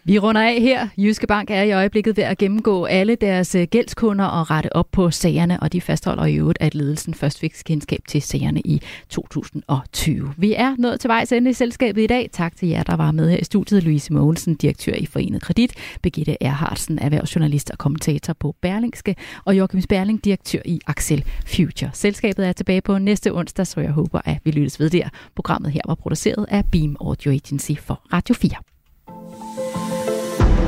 Vi runder af her. Jyske Bank er i øjeblikket ved at gennemgå alle deres øh, gældskunder og rette op på sagerne, og de fastholder i øvrigt, at ledelsen først fik kendskab til sagerne i 2020. Vi er nået til vejs ende i selskabet i dag. Tak til jer, der var med her i studiet. Louise Mogensen, direktør i Forenet Kredit, Birgitte Erhardsen, erhvervsjournalist og kommentator på Berlingske, og Joachim Sperling, direktør i Axel Future. Selskabet er tilbage på næste onsdag, så jeg håber, at vi lyttes ved der. Programmet her var produceret af Beam Audio Agency for Radio 4.